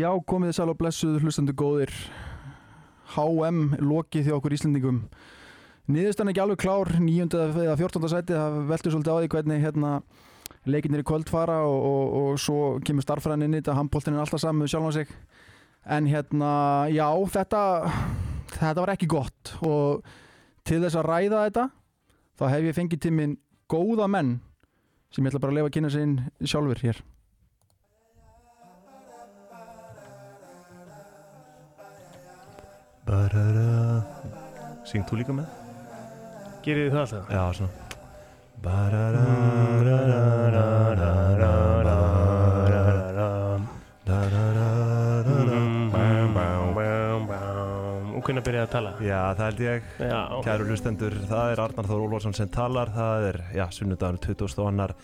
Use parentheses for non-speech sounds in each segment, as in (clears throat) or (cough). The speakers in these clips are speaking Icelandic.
Já, komið þið sæl og blessuð hlustendur góðir. HM lokið því okkur Íslendingum. Niðurstan ekki alveg klár, nýjönda eða fjórtánda sæti það veldur svolítið á því hvernig hérna, leikinnir í kvöld fara og, og, og svo kemur starfræðin inn í þetta handbóltinn er alltaf saman sjálf á sig. En hérna, já, þetta þetta var ekki gott. Og til þess að ræða þetta þá hef ég fengið til minn góða menn sem ég ætla bara að lefa að kynna inn sjálfur hér Syng þú líka með? Gerir þið það alltaf? Já, svona Og hvernig byrjaði að tala? Já, það held ég. Kæru hlustendur, það er Arnar Þór Ólvarsson sem talar Það er, já, sunnudagur 22.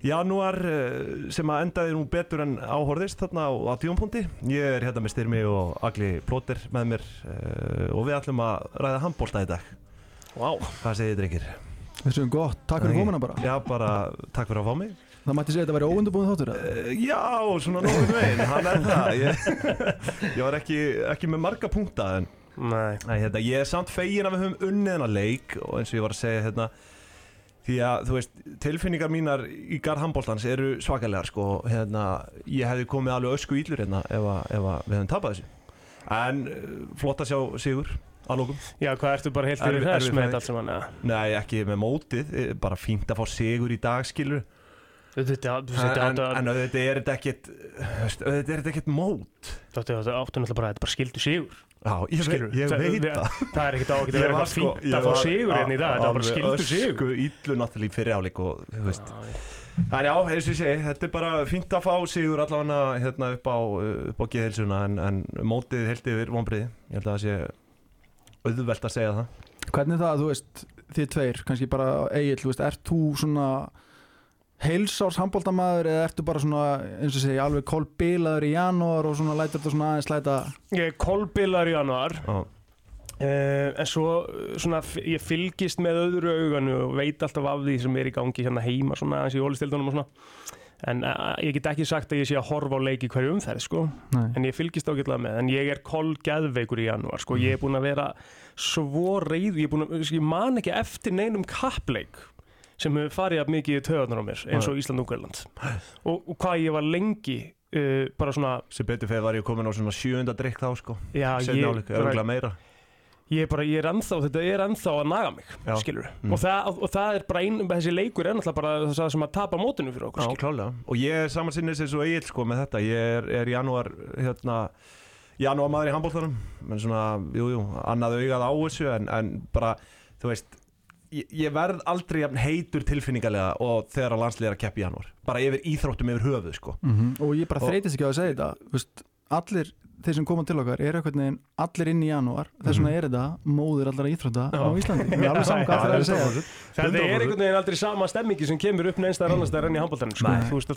Janúar eh, sem að endaði nú betur en áhorðist þarna á, á tíumpunkti Ég er hérna með Styrmi og Agli Plóter með mér uh, og við ætlum að ræða handbólta í dag. Vá, Hvað segir þið drengir? Þessu er gott, takk fyrir komuna bara. Já, bara takk fyrir að fá mig. Það mætti segja að þetta væri óundubúin þáttur eða? Uh, já, svona nokkuð veginn, hann er það. Ég, (laughs) ég var ekki, ekki með marga punkta en nei. Nei, hérna, ég er samt fegin að við höfum unnið hennar leik og eins og ég var að segja hérna því að þú veist, tilfinningar mínar í garð handbóltans eru svakalegar sko, hérna, ég hefði komið alveg ösku íllur hérna ef, að, ef að við hefum tapað þessu. En uh, flott að sjá Sigur að lókum, Já, hvað ertu bara heilt fyrir þess með þetta allt saman? nei ekki með mótið eh, bara fínt að fá Sigur í dag skilur veist, já, þú en, en, þetta en er þetta er þetta mót. Veist, þetta áttu náttúrulega bara, þetta er bara skildu sigur já, ég, Skilur, ég það- veit það Það er ekkert á að var eitthvað sko- fínt að fá sigur hérna í dag Þetta var bara skildu sigur ösku illu náttúrulega í fyrri áleik og þú veist Já, já. Eins og ég segi, þetta er bara fínt að fá sigur allavega hérna upp á, upp á geðhilsuna en, en mótið heilt yfir vonbriði. Ég held að það sé auðvelt að segja það. Hvernig það, þú veist, þið tveir, kannski bara Egil, þú veist, ert þú svona heilsárs handbóltamaður eða ertu bara svona, eins og segja, alveg kolbilaður í janúar og svona lætur þetta svona aðeins læta Ég er kolbilar í januar Já, Uh, en svo uh, svona, ég fylgist með öðru auganu og veit alltaf af því sem er í gangi hérna heima svona aðeins í ólistildunum og svona. En uh, ég get ekki sagt að ég sé að horfa á leiki hverju umferð sko. Nei. en ég fylgist ágætlega með en ég er kolgeðveikur í janúar sko. Ég er búinn að vera svo reyð ég, er búinn að, ég man ekki eftir neinum kappleik sem hefur farið að mikið í töðunar á mér eins og Ísland og Ungverland og, og hvað ég var lengi uh, bara svona sem betur fyrir var ég komin á svona sjöunda drikk þá sko. já, ég, áleik, ég bara, ég er ennþá, þetta er ennþá að naga mig, Mm. og, það, og það er bara einn, þessi leikur er náttúrulega bara það sem að tapa mótinu fyrir okkur, Já. Og ég er samansinnis eins og Egil sko með þetta. Ég er, er janúar, hérna, janúar maður í handbóltanum. Men svona, jú, jú, annað augað á þessu en, en bara, þú veist, ég, ég verð aldrei heitur tilfinningarlega og þegar að landslið er að keppa í janúar. Bara yfir íþróttum yfir höfuð sko. -hmm. og ég bara þreytist ekki á að segja þetta allir þeir sem koma til okkar er einhvern veginn allir inn í janúar. Þess vegna er þetta móður allara íþrótta á Já. Íslandi. Ég er alveg saman hvað það er að segja. þetta er 100%. einhvern veginn aldrei sama stemmingi sem kemur upp neins þar annars þar enn í handbóltanum, sko,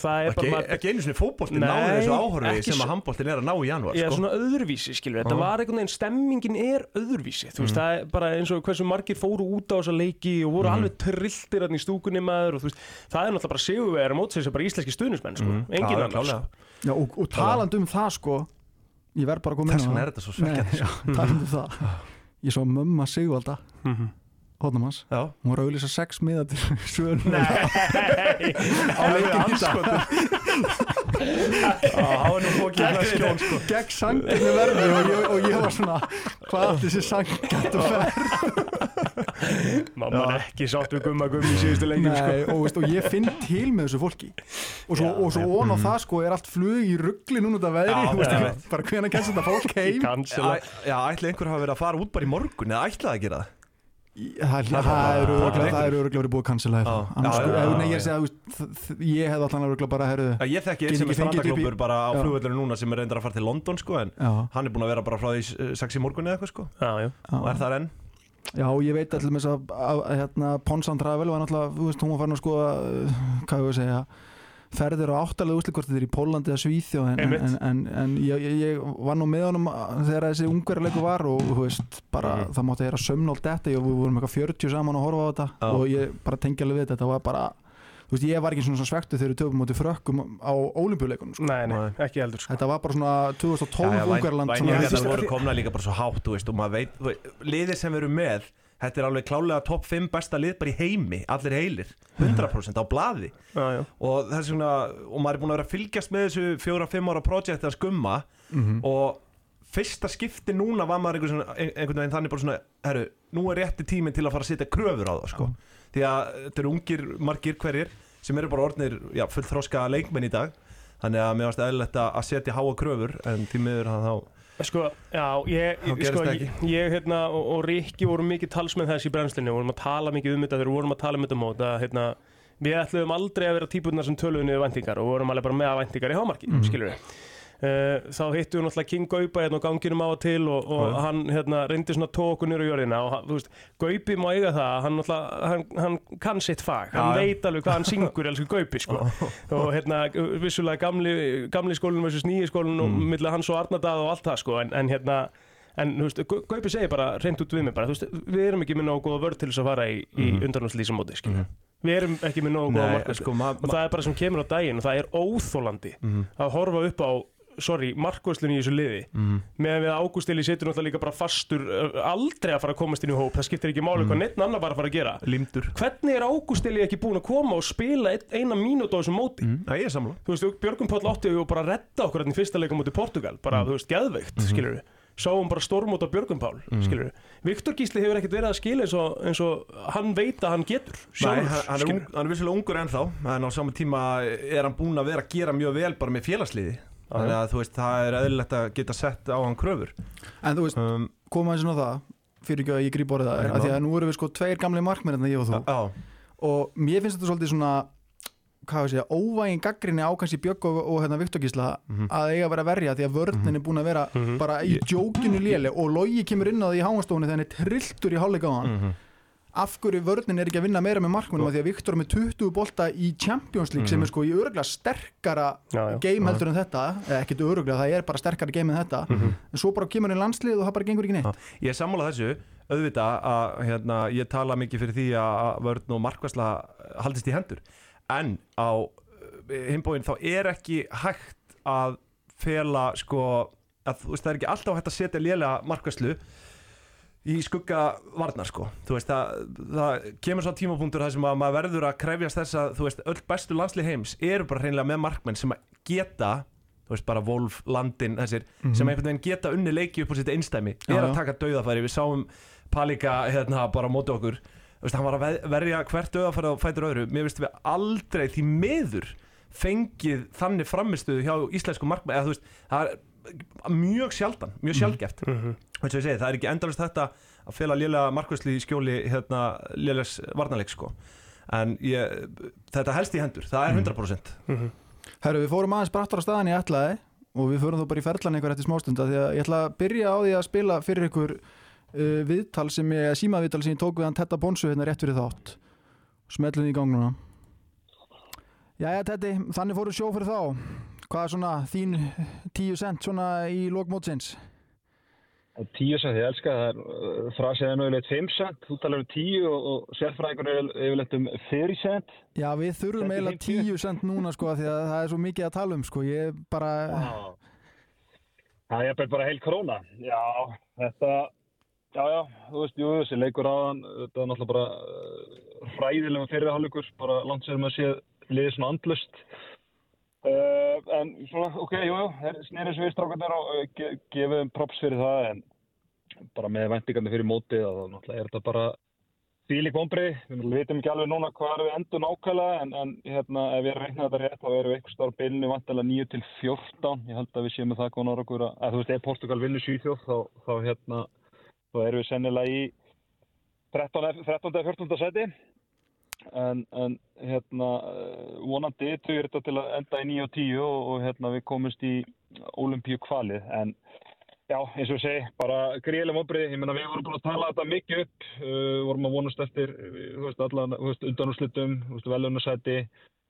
það er ekki, bara ekki einu sinni fótbolti Nei, náði þessu áhorfi ekki sem að handboltin er að ná í janúar Já, sko. svona öðruvísi, skilur, þetta Já. var einhvern veginn, stemmingin er öðruvísi, þú veist, það er bara eins og hversu margir fóru út á þessa leiki og voru Mhm. alveg trilltir ég verð bara að koma inn þess á vegna það er þetta svo já, talandi um (laughs) ég svo mömma Sigvalda Mhm. Hótnamans, Já. hún var að auðlýsa sex miða til (laughs) svönu Nei, (laughs) á leikin í dag Það var nú fókið með skjón sko. gegn sanginu verði og ég, og ég var svona hvað þessi sangjart og fer mamma er ekki sátt við gumma gummi í síðustu lengjum, sko. Nei, og, veist, og ég finn til með þessu fólki. Og svo, Já, og svo ón á það sko er allt flug í ruggli núna út af veðri Já, þú veist ekki, bara hvernig kennst þetta fólk heim. Æ- Já, ætli einhver hafa verið að fara út bara í morgun eða ætlaði að gera það? Það er- það er öruglega það er verið búið að cancela sko, ég er hef allan öruglega bara Ég þekki einn sem er strandaklópur bara á Já. flugvöldinu núna sem er reyndar að fara til London sko en já, hann er búin að vera bara frá því eh, sex í morgun eða eitthvað sko. Já, já. og er þar enn já, ég veit allir með þess að hérna, Ponsan Travel var náttúrulega, þú veist, hún var farin að skoða uh, hvað ég að segja ferðir á áttalega er í Pólandi eða Svíþjóð en, en, en, en, ég, ég, ég var nú með honum þegar þessi ungverðarleiku var og þú veist, bara Mhm. það mátti að heyra sömnólt þetta og við vorum eitthvað 40 saman að horfa á þetta Já. og ég bara tengja alveg við þetta, þetta var bara þú veist, ég var ekki svona svektu þegar við töfum mútið frökkum á olimpíuleikunum sko. Nei, nei, ekki heldur sko. þetta var bara svona 2012 Ungarland svona, þessi- voru komna líka bara svo hátt þú veist, og maður veit, þú veist, liðið sem erum með þetta er alveg klálega topp 5 besta lið bara í heimi, allir heilir 100% á blaði Já, já. og þess vegna, og maður er búin að vera að fylgjast með þessu fjóra-fimm ára projekt að skumma Mhm. og fyrsta skipti núna var maður einhvern, svona, ein- einhvern veginn þannig bara svona herru, nú er rétti tíminn til að fara að setja kröfur á það sko. Því að þetta eru ungir margir hverjir sem eru bara orðnir já, fullþróska leikmenn í dag. Þannig að mér varst eðlilegt að setja háa kröfur en því miður hann þá Sko, já, ég, sko, ég, ég hérna, og, og Rikki voru mikið talsmenn þess í brennslunni. Og vorum að tala mikið um þetta þegar við vorum að tala um þetta mót að hérna, við ætluðum aldrei að vera típurnar sem töluðu niður væntingar og vorum alveg bara með að væntingar í hámarki, mm. skilur við þá hittum við náttúrulega King Gaupa hérna á ganginum á og til og, og Já. hann hérna, reyndi svona tóku niður á jörðina og hann- veist, Gaupi má eiga það hann, hann, hann kann sitt fag hann Já, já. veit alveg hvað hann syngur elsku Gaupi sko. og hérna vissulega gamli, gamli skólinn versus nýji skólinn og Mm. milli hans og Arnardað og allt það sko. en, en hérna en veist, Gau- Gaupi segir bara reynd út við mig bara, veist, við erum ekki með nógu góða vörð til þess að fara í, í mm. undanúslýsamóti Mhm. við erum ekki með nógu góða Nei, markvæslu sko, ma og það er bara sem kemur á daginn og það er óþólandi Mhm. að horfa upp á sorry, markvæslunni í þessu liði. Mhm. meðan við Ágústili setur náttúrulega líka bara fastur aldrei að fara að komast inn í hóp það skiptir ekki máli Mhm. hvað neitt annar bara að fara að gera. Límdur. Hvernig er Ágústili ekki búin að koma og spila ein, eina mínútu á þessum móti? Mm. Nei, ég er samla þú veist, Björgum Páll átti og bara redda okkur hérna í fyrsta leika mútið Portugal, bara, þú veist, geðveikt mm skilur við, sáum bara stórmót á Björgum Pál við, Viktor Gísli hefur ekkert verið að skila eins og, eins og hann veit að hann getur Nei, sjálfur, hann, hann, er er vissulega ungur ennþá en á sama tíma er hann búinn að vera að gera mjög vel bara með félagsliði þannig að þú veist, það er eðlilegt að geta sett á hann kröfur. En þú veist, um, koma eins og það fyrir ekki að ég gríp orðið það að því að nú erum við sko tveir gamli markmenn hérna, ég og þú. Já, og mér finnst þetta svolítið svona hvað við segja, óvægin gaggrinni á kannski Björg og, og hérna Viktor Gísla Mhm. að eiga að vera verja því að vörnin er búin að vera Mhm. bara í djókinu léle og logi kemur inn á því í háanstofunni þegar hann er trilltur í hálfleika á hann. Mhm. Af hverju vörnin er ekki að vinna meira með markmennum af því að Viktor með 20 bolta í Champions League sem er sko í öruglega sterkara Já, já. game heldur en þetta. Eða ekkert öruglega, það er bara sterkara game en þetta. En svo bara kemur hann í landslið og það bara gengur ekki neitt. Ég er sammála þessu, auðvitað að hérna, ég tala mikið fyrir því að vörn og markvæsla haldist í hendur. En á himbóin þá er ekki hægt að fela sko að veist það er ekki alltaf hægt að setja lélega markvæslu í skugga varnar sko. Veist það, það kemur svo tímapunktur þar sem að maður verður að krefjast þess að þú veist öll bestu landslið heims eru bara hreinlega með markmenn sem að geta þú veist bara Wolf, Landin þessir sem einhvern veginn geta unni leiki upp á sitt einstæmi er að taka dauðafæri. Við sáum Palika hérna bara á móti okkur. Þú veist hann var að ve- verja hvert dauðafæri á fætur öðru. Mér veist við aldrei því miður fengið þannig framistuðu hjá íslensku markmenn eða þú veist það er mjög sjaldan, mjög sjaldgeft Mhm. eins og ég segi, það er ekki endalist þetta að fela lélega markvæsli í skjóli hérna, lélegs varnarleik sko. en ég, þetta helst í hendur það er 100% Mhm. Herru, við fórum aðeins brattar á staðan í ætlaði og við fórum þó bara í ferlan einhver eftir smástunda því að ég ætla að byrja á því að spila fyrir ykkur uh, viðtal sem ég, símaviðtal sem ég tók við hann Tetta Bonsu hérna rétt fyrir þátt. Smellum því í gang núna. Jæja Tetti, þannig fóru sjó fyrir þá hvað er svona þín tíu cent svona í lókmótsins Tíu cent, ég elska það, er, frasið er náttúrulega 5 cent, þú talar um 10 og, og sérfræðingur er yfirleitt um 4 cent. Já, við þurfum eiginlega 50. tíu cent núna sko því að það er svo mikið að tala um sko ég bara, Það er bara heil króna. Já, þetta, já, já, þú veist, jú, þessi leikur aðan, þetta er náttúrulega bara uh, hræðilega fyrirháleikur, bara langt sér maður séð liðið svona andlust. Uh, en svona, ok, jú, jú, þeir snerið svo við strákarnir og uh, ge gefum props fyrir það, en bara með væntingarnir fyrir mótið, þá náttúrulega er þetta bara Þvílík vonbrið, við vitum ekki alveg núna hvað við endur nákvæmlega en, en hérna, ef ég reikna þetta rétt þá erum við eitthvað starf bylnu vantilega 9 til 14 ég held að við séum með það konar okkur að, að þú veist, ef Portugal vinnur 7 þá, þá hérna, þá erum við sennilega í 13. 13. 14. seti en, en hérna eh, vonandi tugur þetta til að enda í 9 og 10 og, og hérna við komumst í olimpíu kvalið en Já, eins og ég segi, bara gríðilega vonbrið, ég meina við vorum búin að tala þetta mikið upp, uh, vorum að vonast eftir, þú veist, allan, veist, velunarsæti,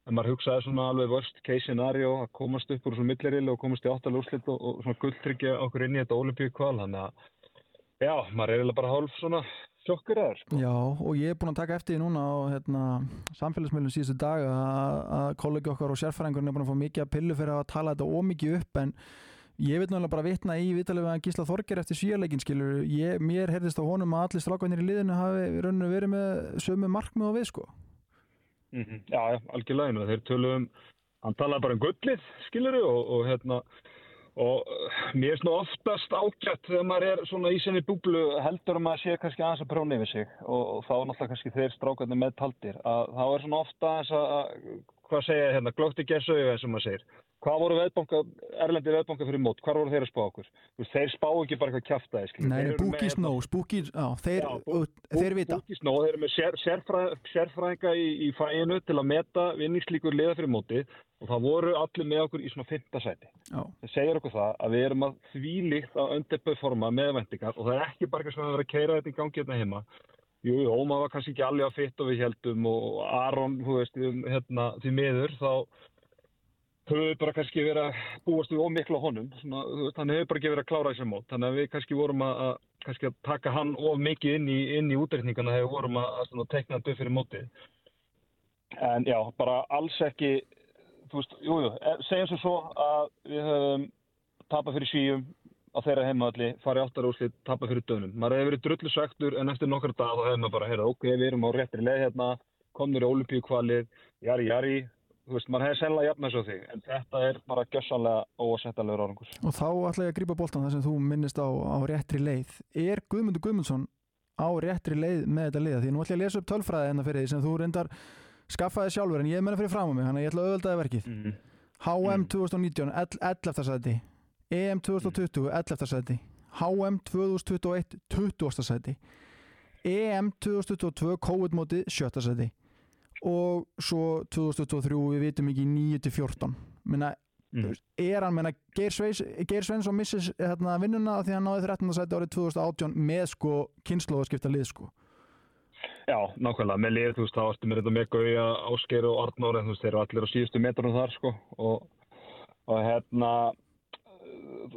en maður hugsaði svona alveg worst case scenario að komast upp úr svona millirili og komast í áttalega úrslit og, og svona gulltryggja okkur inn í þetta olimpíu kval, þannig að, já, maður er eiginlega bara hálf svona sjokkur aður sko. Já, og ég er búin að taka eftir því núna á hérna, samfélagsmiðlum síðustu dag að, kollegi okkar og sérfæringurinn er búin að fá mikið að pillu fyrir að tala þetta ómikið upp en ég vil náttúrulega bara vitna í vitalið að Gísla Þorger eftir síjarleikin skilur ég, mér heyrðist á honum að allir strákvæðinir í liðinu hafi rauninu verið með sömu markmið og við sko Mm Já, já, algjörlega. Þeir tölu um, hann talaði bara um gullið, skilur og, og hérna, og uh, mér er svona oftast ágætt þegar maður er svona í sinni búblu heldur um að sé kannski aðeins að próna yfir sig og, og þá er náttúrulega kannski þeir strákarnir með taldir að þá er svona ofta að, að hvað segja hérna, glótti gesauðu eins og maður segir. Hvað voru veðbanka, erlendi veðbanka fyrir mót, hvað voru þeir að spá okkur? Þeir spá ekki bara eitthvað kjaftaði, skilur. Nei, hérna- Snow, Spooky, já, þeir, þeir vita Búkis nóg, þeir eru með sér, sérfræ, sérfræðinga í, í fæinu til að meta vinningslíkur liða fyrir móti og það voru allir með okkur í svona fymta sæti. Já, Það segir okkur það að við erum að þvílíkt að underperforma með vendingar og það er ekki bara eitthvað sem að vera að keira þetta í gangi hérna heima. Jú, jú, Óma var kannski ekki alveg að fitt og við heldum og Aron, þú veist, hérna, því miður þá við bara kannski verið að búast við ómikla honum, hann hefur bara ekki verið að klára þessar mót, þannig að við kannski vorum að, kannski að taka hann of mikið inn í, í útreikningana þegar við vorum að, að tekna þetta upp fyrir mótið. En já, bara alls ekki, þú veist, jú, jú, eh, segjum sem svo að við höfum tapað fyrir svíjum á þeirra heimaðalli, farið áttar úrslit, tapað fyrir dönum. Maður hefur verið drullu svektur en eftir nokkar dag þá hefur maður bara, heyrða, ok, við erum á réttri leið hérna, komnir í olimpíukvalið, jari, jari, þú veist, maður hefði sennilega jafnað svo þig, en þetta er bara gjössanlega óasettalegur árangur. og þá ætla ég að grípa boltan þar sem þú minnist á, á réttri leið Er Guðmundur Guðmundsson á réttri leið með þetta liða? Því nú ætla ég að lesa upp tölfræði hérna fyrir því sem þú reyndar skaffaði sjálfur en ég er meina fyrir fram á mig, þannig að ég ætla að auðveldaði verkið Mm. HM 2019, ell- 11. sæti EM 2020, 11. sæti HM 2021, 20. sæti EM 2022, COVID-mótið, 7. sæti og svo 2023, við vitum ekki 9-14 minna, Mm. er hann, menna, Geir, Sveins, Geir Sveinsson missis hérna, vinnuna því hann náði 13. sæti árið 2018 með sko kynnslóðaskipta lið sko Já, nákvæmlega, með lið, þú veist, þá varstu með þetta með Gauja, Ásgeir og Arnór, en þú veist, þeir eru allir á síðustu metrunum þar, sko, og, og hérna,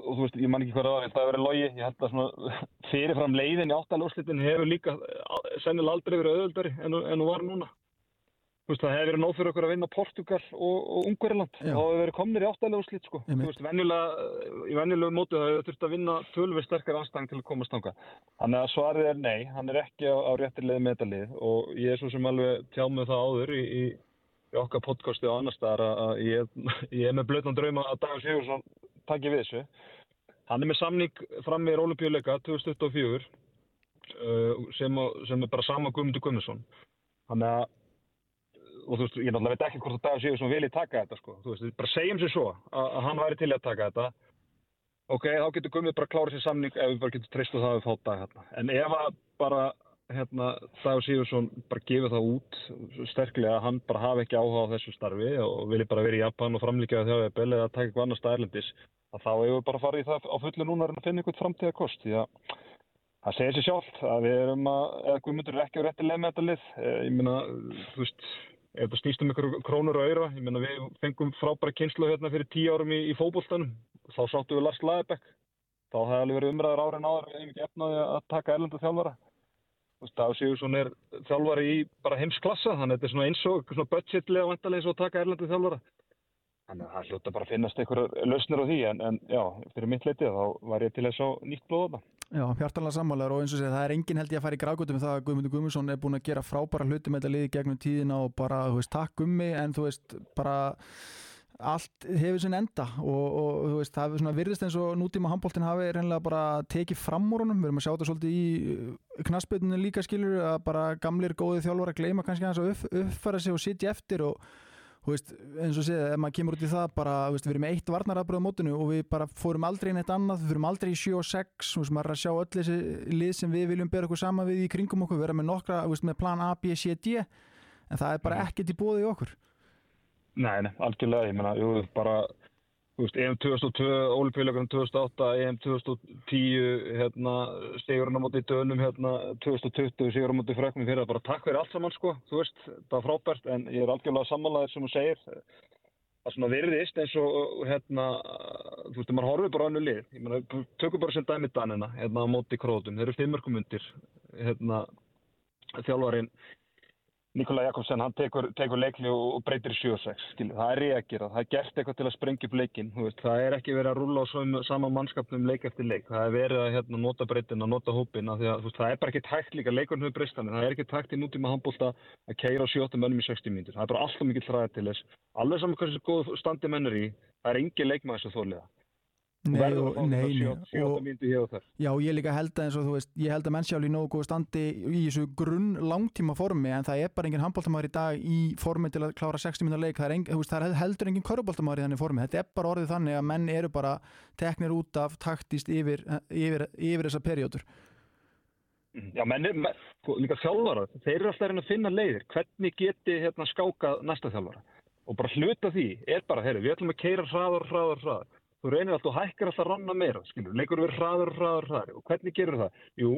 og þú veist, ég man ekki hvað það hefur verið logi, ég held að svona (laughs) fyrirfram leiðin í áttalúslitin hefur líka sennilega aldrei verið auðvöldari en hún var núna. Veist, það hefur verið nóg fyrir okkur að vinna Portugal og, og Ungverðurland, Já. þá hefur verið komnir í sko. Einmitt. Þú veist, venjulega, í venjulegu mótu það hefur þurft að vinna tölvið sterkar anstæðing til að komast þangað. Þannig að svarið er nei, hann er ekki á, á réttir leið með þetta lið og ég er svo sem alveg tjá með það áður í, í, í okkar podcasti og annar staðar að- að ég, (laughs) ég er með blöðnan drauma að Dagur Sigursson taki við þessu. Hann er með samning fram með Rólumpíuleika 2024 uh, sem, sem er bara sama Guðmundur Guðmundsson. Þannig að og þú veist, ég náttúrulega veit ekki hvort að Dagur Sigursson vilji taka þetta sko, þú veist, bara segjum sér svo að, að hann væri til að taka þetta. Ok, þá getur Guðmund bara klárað sér samning ef við bara getum treyst á það að við fá dag hérna. En ef að bara hérna, Dagur Sigursson bara gefur það út sterklega að hann bara hafi ekki áhuga á þessu starfi og vilji bara vera í Japan og framlíkja þjóðið eða að taka eitthvað annars staðarlendis að þá hefur við bara farið í það á fullu núna að finna einhvern framtíðakost að það segir sér sjálft að við erum að, eða Guðmundur er ekki á rétti leið með þetta lið. Eh, ég meina, þú veist ef þetta snýst um ykkur krónur og öyra ég meina við fengum frábæra kynslu hérna fyrir tíu árum í, í fótboltanum. Þá sáttu við Lars Lagerbäck. Þá hefði alveg verið umræður árin áður við hefum ekki efnaði að taka erlenda þjálfara. Veist, Dagur Sigursson er þjálfari í bara heimsklassa þannig að þetta er svona eins og svona budgetlega vantarlega eins og að taka erlenda þjálfara. Þannig að það hljóta bara að finnast einhverjar lausnir á því en, en já, fyrir mitt leitið þá var ég til þess á nýtt blóð þarna Já, hjartalega sammálar og eins og segja, það er enginn held ég að fara í með það að Guðmundur Guðmundsson er búin að gera frábæra hluti með þetta liði gegnum tíðina og bara, þú veist, takk um mig en þú veist, bara allt hefur sinn enda og, og þú veist, það hefur svona virðist eins og nútíma handbóltin hafi reynilega bara tekið fram úr honum, við erum að sjá þetta svolítið í knassbyrninu líka skilur að bara gamlir góði þjálfar að gleyma kannski að upp, uppfæra sig og sitja eftir og veist, eins og segja, ef maður kemur út í það bara, veist, við erum eitt varnarafbröð á mótinu og við bara fórum aldrei inn eitt annað við fórum aldrei í 7 og 6, þú veist, maður er að sjá öll þessi lið sem við viljum bera okkur sama við í kringum okkur, vera með nokkra, með plan A, B, C, D en það er bara ekkert í bóði í okkur. Nei, nei, algjörlega, ég meina, jú, bara, veist, EM 2002, Olympiuleikurinn 2008, EM 2010, hérna, sigurinn á móti í dönum, hérna, 2020, sigurinn á móti í fröknum fyrir það, bara takk fyrir allt saman, sko, þú veist, það var frábært, en ég er algjörlega sammálaðir sem þú segir, það svona virðist eins og hérna, þú veist, maður horfir bara á önnu lið, ég meina, tökum bara sem dæmi Danina, hérna á móti krótum, þeir eru fimmörkum undir, hérna, þjálfarinn Nikola Jakobsen, hann tekur, tekur leikli og breytir í 7-6, skilju, það er reagera, það er gert eitthvað til að sprengja upp leikin, það er ekki verið að rúla á svömu, sama mannskapnum leik eftir leik, það er verið að hérna, nota breytin, að nota hópin, að að veist, það er bara ekki tækt líka, leikurinn hefur breyst þannig, það er ekki tækt í nútíma handbólta að keira á 7 mönnum í 60 mínútur, það er bara alltaf mikið træða til þess, alveg saman hversu góð standi mennur í, það er engin leikmaður sem þóliða. Nei, og, nei, þetta nei, 7 og, og. Já, ég líka held að eins og þú veist, ég held að mennsjáli í nógu góðu standi í þessu grunn langtíma formi en það er bara engin handbóltamæður í dag í formi til að klára 60 minna leik, það er, engin, veist, það er heldur engin körubóltamæður í þannig formi, þetta er bara orðið þannig að menn eru bara teknir út af taktist yfir, yfir, yfir þessa perjótur. Já, menn, er- menn, sko, líka þjálfara, þeir eru alltaf að finna leiðir. Hvernig geti hérna skákað næsta þjálfara? Og bara hluta því er bara, heyri, við ætlum að keira hraðar, hraðar, hraðar. Þú reynir alltaf og hækkar alltaf að ranna meira, skilur, leikur við hraðar, hraðar, hraðar. Og hvernig gerur það? Jú,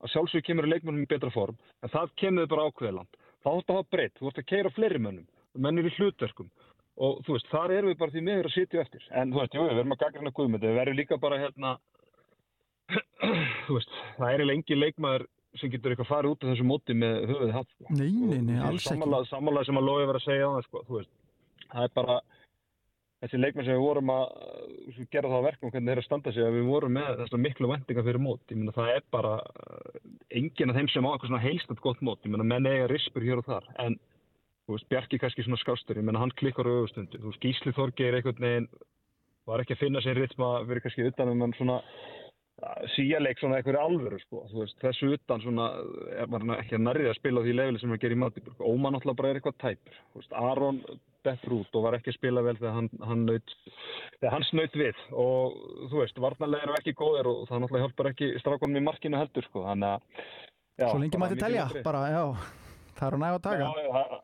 að sjálfsög kemur leikmennum í betra form, en það kemur bara ákveðiland. Það átt að hafa breytt, þú ert að keira fleiri mönnum, menn eru í hlutverkum. Og þú veist, þar erum við bara því miður að sitja eftir. En þú veist, jú, við erum að gaggrina guðmyndi, við verðum líka bara hérna, (clears throat) þú veist, það er eiginlega engin leikmaður sem getur eitthvað farið út af þessu móti með höfuðið hatt sko. Nei, nei, nei, alls ekki. Sammála sem að Lói var að segja á það sko, þú veist, það er bara þessi leikmenn sem við vorum að uh, gera það á verkum hvernig þeir eru að standa sig að við vorum með þessar miklu vendingar fyrir mót. Ég meina það er bara uh, enginn af þeim sem á eitthvað svona heilstætt gott mót. Ég meina menn eiga rispur hér og þar en þú veist, Bjarki kannski svona skástur. Ég meina hann klikkar á öfustundu, þú veist, Gísli Þorgeir einhvern veginn var ekki að finna sér ritma fyrir kannski utan um hann svona síjaleik svona eitthvað alvöru sko. Þú veist, þessu utan svona er maður ekki að nærrið að spila á því leveli sem að gera í Magdeburg. Óman náttúrulega bara er eitthvað tæpur. Aron dettur út og var ekki að spila vel þegar hann, hann naut þegar hann snaut við og þú veist, varnarlega eru ekki góðir og það náttúrulega hjálpar ekki strákonum í markinu heldur sko. þannig að já, Svo lengi mætti mikil telja, vonbrigði. bara, já, (laughs) það er að næga að taka. Já, já,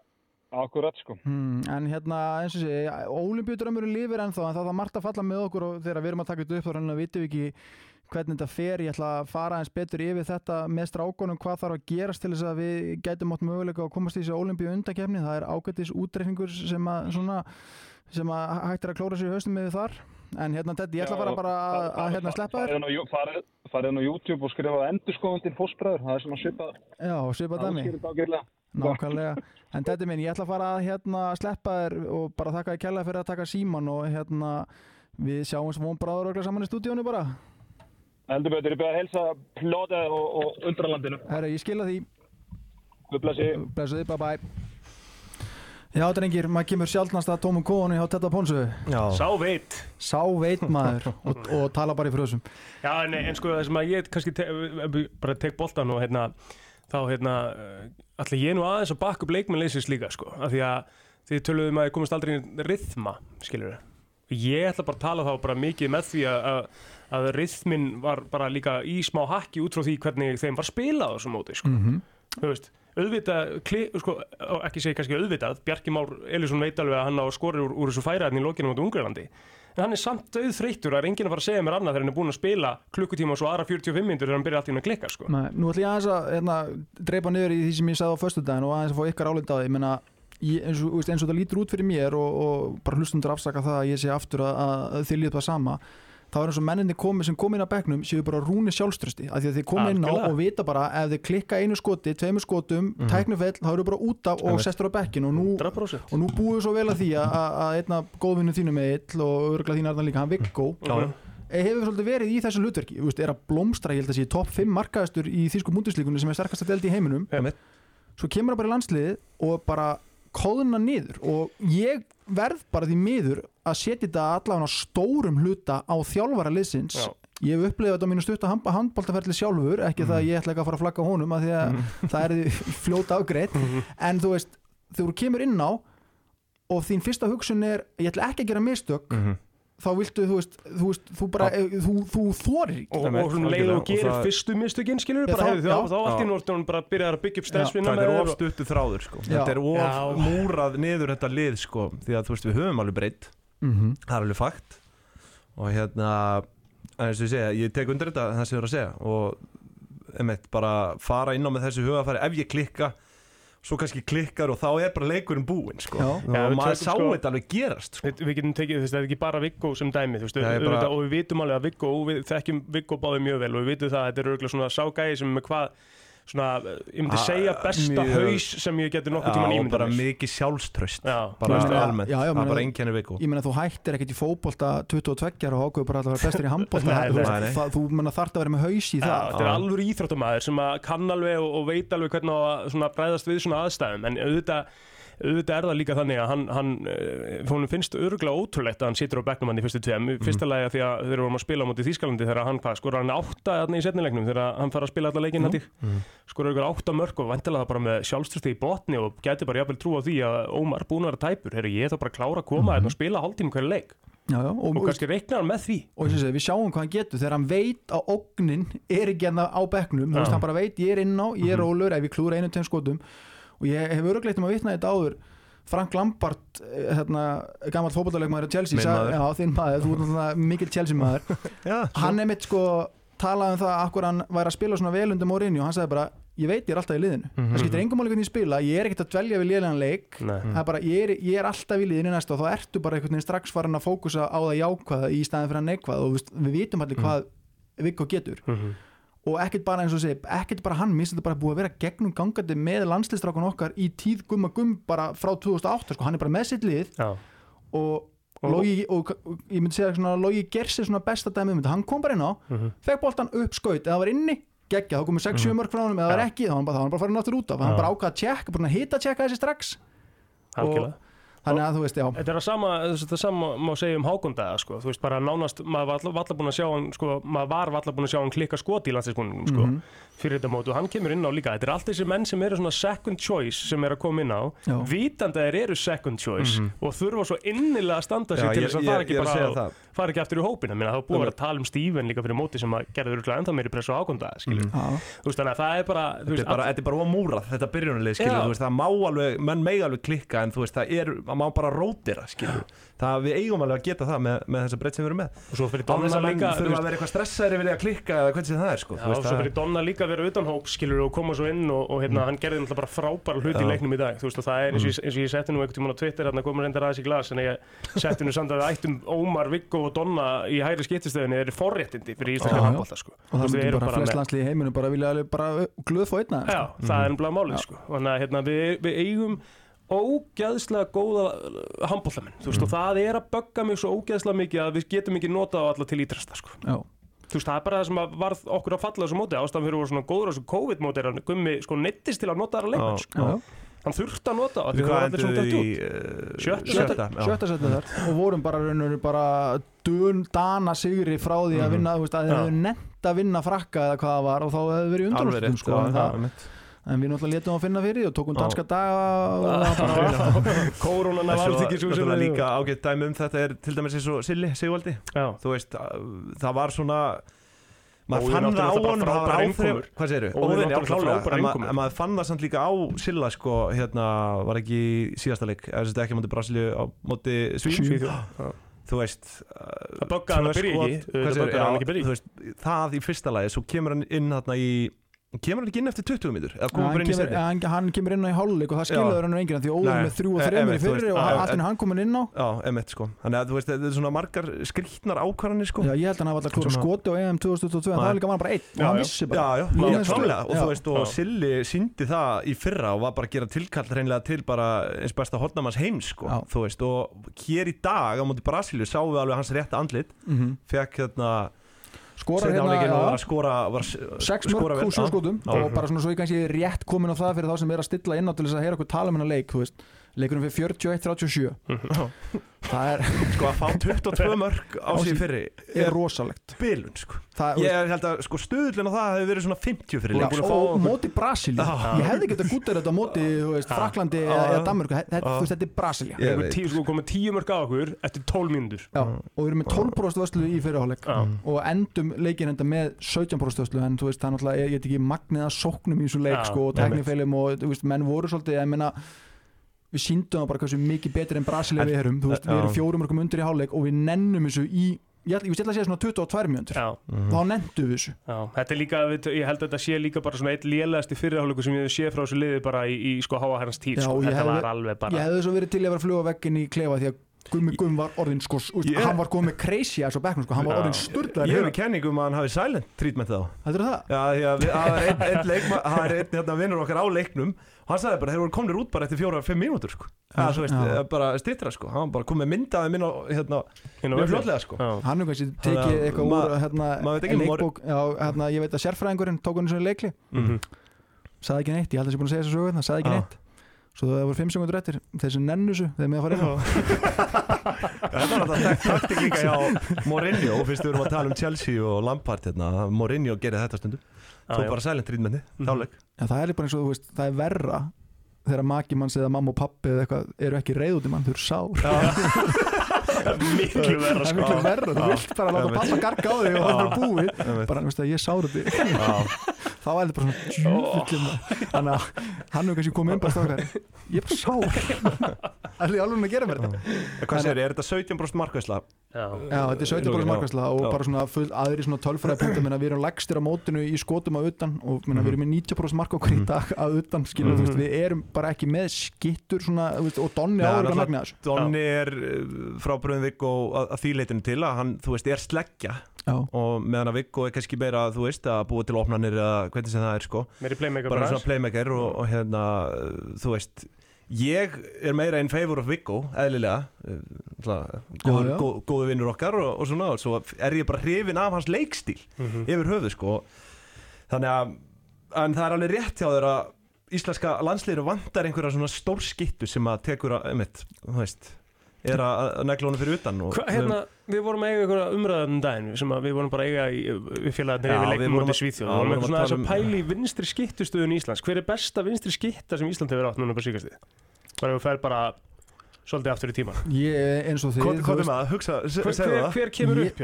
Akkurat sko Hmm, en hérna, eins og sé, ólimpíudraumurinn lifir ennþá en það er margt að falla með okkur og þegar við erum að taka þetta upp þá vitum við ekki hvernig þetta fer, ég ætla að fara eins betur yfir þetta með strákonum, hvað þarf að gerast til þess að við gætum átt möguleika að komast í þessu ólimpíu undakefni, það er ágættis útreikningur sem að svona sem að hægt er að klóra sér í haustum með þar. En hérna Teddy, ég ætla að fara bara að, að hérna sleppa þér. Farið á YouTube og skrifa endurskóðandinn fósbræður, það er svona svipað Já, svipa dæmi. Nákvæmlega, en þetta minn, ég ætla að fara að hérna, sleppa þér og bara þakka þér kærlega fyrir að taka síman og hérna, við sjáum sem von bráður ögla saman í stúdíónu bara. Heldur betur, ég byrja að helsa Plóta og, og Undralandinu. Herra, ég skila því, Guð blessi. blessuði, bye bye. Já, drengir, maður kemur sjálfnast að tómum kónu hjá Tetta Pónsu. Já, Sá veit Sá veit maður (laughs) og, og tala bara í frösum. Já, nei, en sko það sem að ég kannski te bara tek boltan og hérna þá hérna ætla ég nú aðeins að bakka upp leikmennleysins líka sko, af því að þið töluðum að ég komast aldrei í rithma, skilur ég ætla bara að tala þá bara mikið með því að, að, að rithmin var bara líka í smá hakki út frá því hvernig þeim var spilað á þessum móti sko. þú veist, auðvitað kli, sko, ekki segi kannski auðvitað Bjarki Már Elísson veit alveg að hann á skorir úr, úr þessu færaðin í lokinu mot Ungarlandi en hann er samt döðþreyttur, það er enginn að fara að segja mér annað þegar hann er búinn að spila klukkutíma og svo aðra 45 minnur þegar hann byrja allt í hún að klikka sko. Nei, nú ætla ég aðeins að hérna, dreipa niður í því sem ég sagði á föstudaginn og aðeins að fá ykkar álita á því. Ég meina, ég, eins, og, eins og það lítur út fyrir mér og, og bara hlustundur afsaka það að ég sé aftur að, að þið líður það sama þá er eins og menninni komi, sem kom inn á bekknum séu bara rúni sjálfströsti af því að þið komi inn á og vita bara ef þið klikka einu skoti, tveimur skotum mm. tæknifell, þá eru bara út af og sestur á bekkin og nú, 100% og nú búið svo vel að því að, að að einna góðvinnu þínu með ill og örgla þín Arnar líka, hann Viggo. Já, hefur svolítið verið í þessu hlutverki? Er að blómstra, ég held að sé topp 5 markaðastur í þýsku múndislíkunni sem er sterkast að deldi í heiminum. Einmitt. svo kemur hann bara í landsliðið og bara kóðuna niður og ég verð bara því miður að setja þetta allavega á stórum hluta á þjálfara liðsins. Já. ég hef upplifað þetta á mínu stutta handbóltaferli sjálfur ekki það að ég ætla ekki að fara að flagga honum að því að það er (laughs) fljóta afgreitt. En þú veist, þegar þú kemur inn á og þín fyrsta hugsun er ég ætla ekki að gera mistök Mhm. þá viltu, þú veist, þú, veist, þú bara þú, þú þorir ekki. Og, og leið og Og gerir það- fyrstu mistökinn skilur bara þá- þá, þá allt í Já. núrtunum bara byrjaði að byggja upp stressvinna Það er of stuttu þráður sko. Þetta er of múrað niður þetta lið sko. Því að þú veist við höfum alveg breytt mm -hmm. Það er alveg fakt Og hérna eins og ég segja, ég tek undir þetta það sem ég er að segja og einmitt, bara fara inn á með þessu hugafæri ef ég klikka svo kannski klikkar og þá er bara leikurinn búinn sko. Og við maður sá sko- þetta alveg gerast sko. Við, við getum tekið, það er ekki bara Viggo sem dæmi, veist, Nei, bara- og við vitum alveg að Viggo, og við þekkjum Viggo báði mjög vel og við vitum það að þetta er auðvitað svona ságæði sem er með hvað, svona, ég myndi segja besta mjög- haus sem ég geti nokkuð tíma Já, og ímyndað bara mikið sjálfströst Já, bara almennt, það er bara einkenni viku. ég meina þú hættir ekkert í fótbolta 22 og ákveður bara að vera bestur í (laughs) handbolta. Nei, þú, meina þarft að vera með haus í það. þetta er alveg íþróttamæður sem að kann alveg og, veit alveg hvernig að bræðast við svona aðstæðum. En auðvitað, auðvitað er það líka þannig að hann, hann eh, honum finnst örgulega ótrúlegt að hann situr á bekknum hann í fyrstu tveim. Í fyrsta lagi af því að þeir vorum að spila á móti Þýskalandi þegar hann hvað, skora hann átta í setnilegnum þegar hann fara að spila alla leikinn hætti skora örgulega átta mörg og vantilega það bara með sjálfströsti í botni og gæti bara jafnvel trú á því að Ómar búin að vera tæpur, herri ég er þá bara að klára að koma hérna og spila hálftíma hverju leik. Já, já, og, og kannski reiknar hann með því. Og segi, við sjáum hvað hann getur. Þegar hann veit að ógnin er ekki hérna á þú veist Já. hann bara veit ég er inn á, ég er rólur ef ég klúra einu tveim skotum og ég hef örugleitt um að vitna þetta áður. Frank Lampard, eh, hérna, gammal fótballaleikmaður í Chelsea, sagði- já, þinn maður, þú náttúrulega mikill Chelsea maður (laughs) já, hann er mitt sko talaði um það akkur hann væri að spila svona vel undir Mourinho. Og hann sagði bara, ég veit ég er alltaf í liðinu. Mhm. það skiptir engum máli hvernig ég spila, ég er ekkert að dvelja við liðlegan leik. Það er bara, ég, er, ég er alltaf í liðinu næsta og þá ertu bara einhvern veginn strax farin að fókusa á það jákvæða í staðin fyrir að neikvæða. Og við vitum allir hvað Viggo getur. Mhm. Og ekkert bara eins og segi, ekkert bara hann minnst þetta bara búið að vera gegnum gangandi með landslistrákun okkar í tíð gumma gumm bara frá 2008, sko, hann er bara með sitt lið. Já. og Og- Logi, og, og ég myndi segja svona Logi Gersi svona besta dæmi um þetta, hann kom bara inn á Mhm. fekk boltan upp skaut, eða var inni geggja, þá komið 6-7 mörg frá honum, eða það var ekki þá var hann bara, hann bara farin aftur út af, hann Já. bara ákvað að tjekka bara að hita tjekka þessi strax. Algjörlega. Þannig að þú veist, já Þetta er að sama, þetta sama má segja um Hákondaga sko. þú veist bara nánast, maður var alla búin að sjá hann sko, maður var alla búin að sjá hann klikka skot í landsleisbúningum sko, Mhm. fyrir þetta mót og hann kemur inn á líka, þetta er allt þessi menn sem eru svona second choice sem er að koma inn á Já. vitandi að þeir eru second choice og þurfa svo innilega að standa Já, til þess að ekki er segja bara fara ekki aftur í hópina, minna það er búið að vera að tala um Steven líka fyrir móti sem að gerði örgulega ennþá meiri pressu á Hákondaga skilur, Já. þú veist þannig að það er bara Þetta er bara, þetta er bara ómúrað, þetta veist, það má alveg, menn megi alveg klikka en þú veist, það er, það má bara rótira skilur, það við eigum alveg að geta það með, með þessa breytt sem við erum með. Og svo fyrir Donna að líka þú þurfa veist, að vera eitthvað stressaðir yfir því að klikka eða hvernig það er sko, Já, og svo fyrir Donna líka að vera utan hóp skilur og koma svo inn og, og hérna, hann gerði náttúrulega bara frábæra hluti í leiknum í dag. Þú veist og það er eins og, ég- eins og ég setti nú einhvern tímann á Twitter hérna komur reyndar aðeins í glas en ég setti nú samt að við ættum Ómar, Viggo og Donna í hægri skiptistöðinni er forréttindi fyrir íslenska handbólta sko. Og er ógeðslega góða handbóltamenn þú veist og það er að bögga mig svo ógeðslega mikið að við getum ekki notað á alla til ítrasta sko. já, þú veist, það er bara það sem að varð okkur að falla á þessu móti. Ástæðan fyrir að voru svona góður á þessu COVID-móti er að gummi sko neittist til að nota þar að leikmenn sko. já, hann þurfti að nota á því það var hvað allir svona dætt út. uh, Sjötta. sjötta, sjötta setið þar. Og vorum bara, raunur, bara dun, dana sigri frá því að vinna þú veist, að það en, það, við náttúrulega letum að finna fyrir og tókum danska daga (laughs) það En af svo- allþykishúsinu náttúrulega líka ágætt dæmi um þetta er til dæmis eins og Silli Sigvaldi. Þú veist, að- það var svona maður fann það á honum það var innkomur. hvað Óðinn, já, átti náttúrulega klálega. en maður fann það samt líka á Silla sko, hérna, var ekki í síðasta leik eða þess að ekki á móti Brasilíu á Svíþjóð. Já. þú veist Það böggaði hann að byrja ekki, það þú það í fyrsta lagi svo kemur hann inn þarna í kemur hann ekki inn eftir 20 mítur hann, hann, kemur inn á í hálfleik og það skiljaður hann enginn því óður með þrjú og e- þreymur í fyrri veist, og henni hann komin inn á. Já, emitt sko. Þannig að þú veist, þetta er svona margar skrýtnar ákvarðanir sko. Já, ég held að hann hafa alltaf klúra skoti á EM 2022 en það var líka bara einn og hann vissi bara. Já, já, klálega. Og þú veist, og. Silli síndi það í fyrra og var bara að gera tilkall hreinlega til bara eins besta hornamanns heims sko, þú veist, og hér í dag á móti Brasilíu sáum við alveg hans rétta andlit. Mhm. fekk hérna skorar seinni hérna skora var sex skora mörg vel. úr sjö Já. skotum Já. og bara svona svo ég kannski rétt komin á það fyrir þá sem er að stilla inn á til þess að heyra okkur tala um hennar leik þú veist, leikurinn fyrir 41-37 það er, (laughs) sko að fá 22 mörg á sig- fyrri er rosalegt. bilun sko. Það, ég held að sko stuðlun á það hefði verið svona 50 fyrir Já, leik búin að sko. og móti Brasilíu Já. ég hefði getað gútið þetta á móti Fraklandi eða Danmörku. Þetta, Já. þú veist, þetta er tíu, sko, komið tíu mörg á okkur eftir 12 mínútur. Já, og við erum með 12% vörslu í fyrirháleik og endum leikin enda með 17% vörslu en þú veist, það er náttúrulega, ég, veit ekki magnið að sóknum í þessum leik sko, og teknifeilum og menn voru svolítið, ég meina við síndum það bara hversu mikið betur en Brasilia við erum, þú veist, við erum fjórum mörgum undir í háleik og við nennum þessu í ég ætla, ég að segja svona 22 mjöndur þá nendu við þessu. Já, þetta er líka, ég held að þetta sé líka bara svona eitt lélegasti fyrirhálugu sem ég hef séð frá þessu liði bara í, í sko háa herrans Já, sko. og ég þetta hefði- var alveg ég bara hefði svo verið til að vera að fluga veggin í klefa því að Gummi Gumm var orðin sko, úst, Ég- hann var komið crazy að svo bekknum sko, hann var Já. orðin sturlaður Ég hef kenningum að hann hafi silent treatment þá Heldur það? Já, því að við- það er einn ein leikma, það er einn hérna, vinnur okkar á leiknum og hann sagði bara, þeir voru komnir út bara eftir fjóra-fimm mínútur sko. Já, Já, þú veist, já. eh, bara stittra sko, hann var bara komið myndaði minn á, hérna, á völlinn. fljótlega sko. Já. Hann hefur kannski tekið að eitthvað úr hérna, leikbók já, hérna, ég veit að sérfræðingurinn tók hann svona leikli Mhm. sagði ekki neitt, ég held að ég sé búin að segja þessu sögu hérna, sagði ekki Já. neitt svo það voru 5 sekundur eftir þessi nennu þessu þegar með að fara inn á. Þetta var alltaf taktik líka hjá (laughs) Mourinho, fyrst við erum að tala um Chelsea og Lampard hérna, Mourinho gerir þetta Tók já. bara silent treatmenti, þáleik Já, það er bara eins og þú veist, það er verra þegar maki manns eða mamma og pappi eða eitthvað eru ekki reyð út í mann, þau eru sár (laughs) miklu verra það er sko. miklu verra, þú vilt bara láta pappa garga á þig og það er búið bara, veist ég sár þetta Já, (laughs) þá er þetta bara svona djúfullum þannig að hann hefur kannski komið inn bara stókar ég er bara sár. (laughs) Það er alveg að gera mér þetta? Hvað segir, er þetta 17% markvæsla? Já. Já, þetta er 17 Já. bara markvæsla og bara svona full, aðri svona tölfræðapunktum en við erum lægstir á mótinu í skotum að utan og við erum með 90% mark okkur í dag að utan skilur, veist, við erum bara ekki með skittur og Donni áður að magna þessu Donni er uh, frá Bröðum Viggo að, að því leitinu til að hann, þú veist, er sleggja. Já, og meðan að Viggo er kannski meira, þú veist, að búa til opnanir eða hvernig sem það er, sko. Meiri playmaker bara bara svona playmaker og, og hérna, þú veist ég er meira in favor of Viggo eðlilega. Já. góð, góðu vinnur okkar og, og svona og svo er ég bara hrifin af hans leikstíl Mhm. yfir höfuð sko. Þannig að en það er alveg rétt hjá að íslenska landsliður vantar einhverja svona stórskittu sem að tekur að, einmitt, þú veist er að, negla honum fyrir utan og Hva, hérna, við vorum að eiga einhverja umræðan um daginn sem að við vorum bara að eiga í, við félagarnir yfir mútið að- Svíþjóð. já, við vorum svona að að um- pæli í vinstri skittustöðun í Íslands. Hver er besta vinstri skitta sem Ísland hefur átt núna bara síkast bara ef við fer bara svolítið aftur í tíman ég eins og þið hvað þú er veist, maður? Að hugsa, se- hver, hver, hver kemur Ég- upp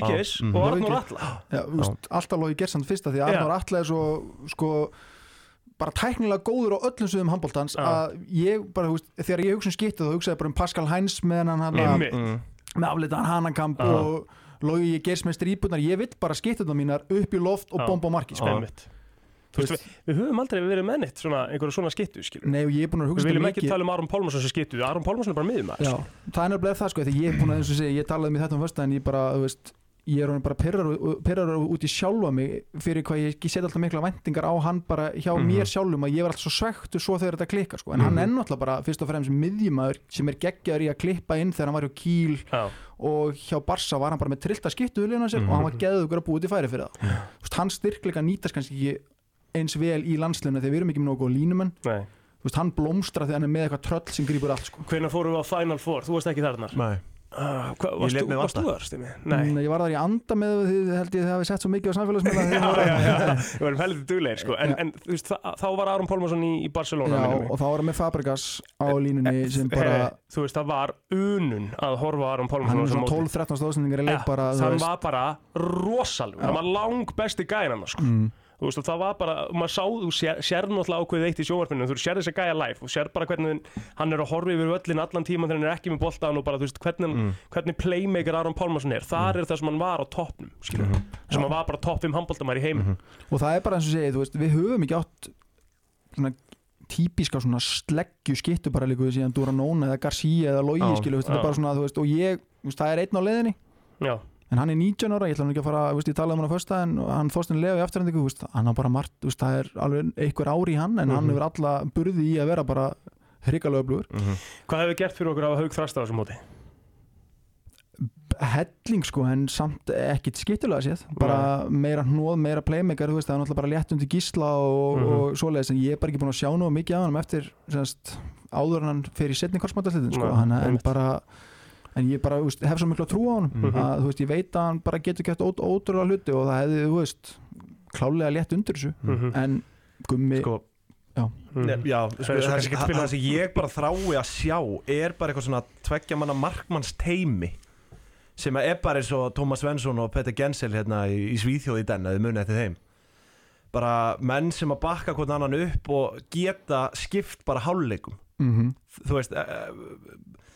Já, Geis mhm. og Arnur. Alla þú alltaf Lói Gers hann fyrsta því. Arnór Atla er svo sko, bara tæknilega góður á öllum sögum handbóltans Já. að ég bara, þú veist, þegar ég hugsa um skittu þá hugsaði ég bara um Pascal Heinz með hann mm. með aflitaðan Hanakamp Já. og Lógi Gers með strípunar ég vill bara skittuna mínar upp í loft og Já. bomba á marki sko. Einmitt. Þú veist, við, við höfum aldrei verið með neitt svona, einhverja svona skittu skilur. Nei og ég er búin að Við hugsa viljum þetta ekki tala um Aron Pálmarsson sem skittu Aron Pálmarsson er bara miðum Já, það er nefnilega það sko ég er búin að eins og segja, ég talaði með þetta um fyrsta en ég bara, þú veist, ég er bara perrar út í sjálfa mig fyrir hvað ég, ég set alltaf mikla vendingar á hann bara hjá Mhm. mér sjálfum að ég var alltaf svo svektur svo þegar þetta klikkar sko en hann Mhm. er náttúrulega bara fyrst og fremst miðjumæður sem er geggjaður í að klippa inn þegar hann var hjá Kíl Já, og hjá Barsa var hann bara með trillta skiptu hulina sér og hann var geðugur að búið til færi fyrir það Þú veist, hann styrkleika nýtast kannski ekki eins vel í landslunum þegar við erum ekki með nokkuð línumenn veist, hann blómstra þegar hann er með eitthvað tröll sem grýpur allt sko. Hvenær fórum við á Final Four? Þú varst ekki þarna Nei. Uh, hva, Ég varst, lét þú, mig varst vanta. þú þar, Stimi? Nei Mm, Ég var þar í anda með því held ég þið hafi sett svo mikið á samfélagsmiðla Já, já, já, við varum heldur duglegir sko. en, en þú veist, þá var Aron Pálmarsson í, í Barcelona Já, og þá var hann með Fabregas á línunni sem bara, Heyri, Þú veist, það var unun að horfa Aron hann Pálmarsson er svona móti. 12-13 stóðsendingar í leik bara, hann veist. var bara rosalug hann var lang besti gæðan sko. Mm. Þú veist, það var bara, maður sá þú sér, sér náttúrulega ákveðið eitt í sjóvarpinu þú sér þess að gæja live og sér bara hvernig hann er að horfa yfir völlin allan tíman þegar hann er ekki með boltan og bara, þú veist, hvernig, Mm. hvernig playmaker Aron Pálmarsson er, þar er það sem hann var á toppnum skilur, Mhm. sem hann var bara topp 5 handbóltamær í heim og það er bara eins og segið, þú veist, við höfum ekki átt svona típiska svona sleggju skittu bara líka síðan Duranona eða Garcia eða Logi Já, skilu, veist, þetta já. er bara svona, þú veist, og ég þú það er einn á leiðinni, já, en hann er 19 ára ég ætla hann ekki að fara, veist, ég talaði um hann á fösta en hann Leo í afturhendingu, þú veist, hann har bara margt, veist, það er alveg einhver ári í hann en hann Mhm. hefur alla burði í að vera bara hrikalega öflugur. Hvað hefur gert fyrir okkur að hafa haug þrasta á þessu móti? Helling sko en samt ekkit skittulega séð. Bara meira hnóð, meira playmaker það er náttúrulega bara létt undir gísla og, Mhm. og svoleiðis en ég er bara ekki búin að sjá nú mikið af hann eftir semst, áður hann í setni korsmáttaslitin sko, hann, en bara en ég bara þú veist, hef svo miklu að trúa á hann Mhm. að þú veist, ég veit að hann bara getur gett ó, ótrúlega hluti og það hefði, þú veist klálega létt undir þessu Mhm. en gummi, sko, Mhm. ne, já, sko, Það það, það, það sem ég bara þrái að sjá er bara eitthvað svona tveggja manna markmanns teimi sem er bara eins og Tómas Svensson og Petter Gensel hérna í, í Svíþjóð í den að þið muni eftir þeim bara menn sem að bakka hvern annan upp og geta skipt bara háluleikum mm þú veist eh, Ég það,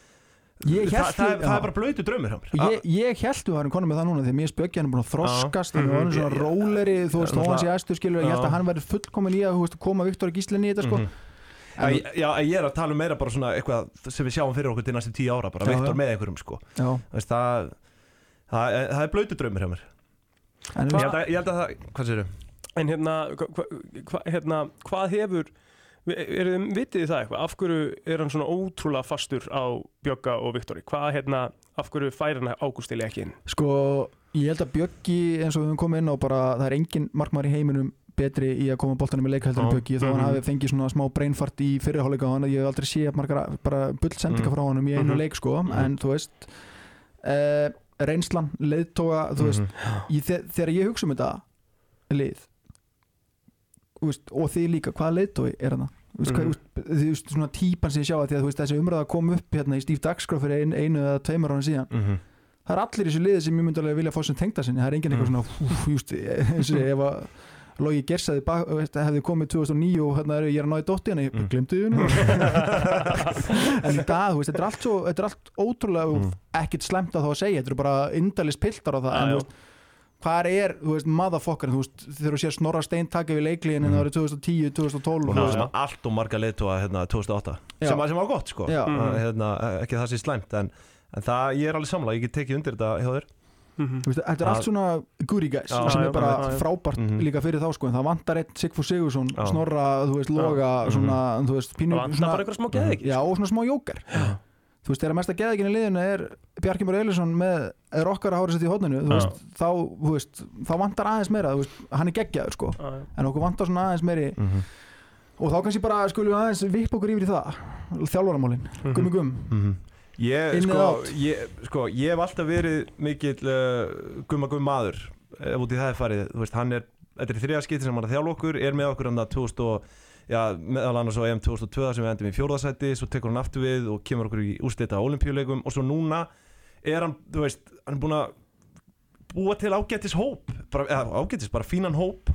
hélt það, það já. er bara blöytu hjá mér Og ég, ég held við varum konum með það núna að mér spöggja hann er búin að þroskast hann er Mhm. svona róleri þú veist, Já, þó hann sé æstu skilur ég held Já. að hann verður fullkomin í að þú veist, koma Viktor Gíslinni í þetta sko Mhm. Já, ég- já, ég er að tala um meira bara svona eitthvað sem við sjáum fyrir okkur til næstu tíu ára bara Já, Viktor já. með einhverjum sko Já, Þú veist, það, það, það er blöytu draumur hjá mér en ég þú held, að, ég held að það, hvað sér En hérna, hva, hva, hérna hvað hefur er vitið það eitthvað, af hverju er hann svona ótrúlega fastur á Bjögga og Viktori, hvað hérna af hverju fær hann Ágústili ekki inn Sko, ég held að Bjöggi eins og við höfum komið inn á bara, það er engin markmaður í heiminum betri í að koma boltanum í leik heldur en Já, Bjöggi þó hann mhm. hafi fengið svona smá brainfart í fyrirháleika á hann ég hef aldrei séð margar bara bullsendinga Mhm. frá honum í einu Mhm. leik sko Mhm. en þú veist uh, reynslan, leiðtóga þú veist, Mhm. ég, þe þegar ég hugsa um þetta lið veist, og þið líka, hvaða leiðtói er hann Þú veist, Mhm. þú veist, svona típan sem ég sjá að því að þú veist, þessi umræða kom upp hérna í Steve Dagskrá fyrir ein, einu eða tveimur ára síðan Mhm. það er allir þessu liði sem ég myndi alveg vilja fá sem tengda sinni, það er enginn eitthvað Mm. svona just, eins og ef að Logi Gersaði hefði komið 2009 og hérna er ég er að ná í dótti hann ég Mm. glemdi nú (laughs) en dag, þú veist, þetta er allt, svo, þetta er allt ótrúlega Mm. ekkert slemt að þá að segja, þetta eru bara indalist piltar á það, en þú veist hvað er, þú veist, motherfucker þú veist, þegar þú sér Snorra Stein taka við leikliðin en Mm. það árið 2010, 2012 og sem veist, allt og marga leiðtóa hérna 2008 Já. sem, var- sem var gott sko. Mhm. uh, hérna, ekki það sé slæmt en, en það, ég er alveg samla, ég get tekið undir þetta hjá þér Mhm. Þú veist, þetta er allt svona goody guys Já, sem er bara já, já. frábært Mhm. líka fyrir þá sko en það vantar eitt Sigfús Sigursson. Snorra, þú veist, Loga Já. svona, þú veist, pínu það vantar bara eitthvað smá geði ekki já, og svona smá jókar þú veist, þegar mesta geðeginn í liðinu er Bjarki Már Eilisson með er okkar að hára sér í hodninu, veist, þá þú veist, þá vantar aðeins meira, þú veist, hann er geggjaður sko, Já, já. en okkur vantar svona aðeins meiri mm -hmm. og þá kannski bara skulum við aðeins vipp okkur yfir í það þjálfaramálin, Mhm. gummi gumm Mhm. Ég, In sko, ég, sko, ég hef alltaf verið mikill uh, gumma gumm maður ef út í það er farið, þú veist, hann er þetta er þriða skipti sem hann er að þjálfa okkur er með okkur hann að 2000 og já, meðal annars á EM 2002 sem við endum í fjórðasætti svo tekur hann aftur við og kemur okkur í úrslita á olimpíuleikum og svo núna er hann, þú veist, hann er búin að búa til ágætis hóp bara, eða, ágætis, bara fínan hóp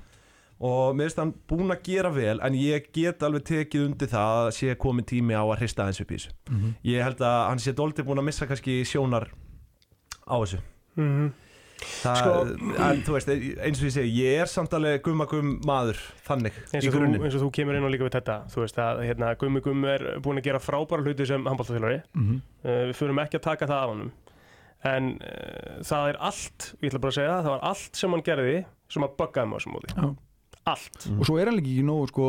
og mér finnst hann búin að gera vel en ég get alveg tekið undir það að sé komin tími á að hrista aðeins upp í þessu Mhm. ég held að hann sé dóldi búin að missa kannski sjónar á þessu Mhm. Það, Sko- en þú veist, eins og ég segi ég er samt alveg gumma gumm maður þannig, eins í og, þú, grunninn. eins og þú kemur inn og líka við þetta þú veist að hérna, Gummi Gummi er búin að gera frábæra hluti sem handbóltaþjálfari Mhm. uh, við förum ekki að taka það af honum. En uh, það er allt ég ætla bara að segja það, það var allt sem hann gerði sem að buggaði á þessum móti. Allt. Mm. og svo er hann líka ekki nógu sko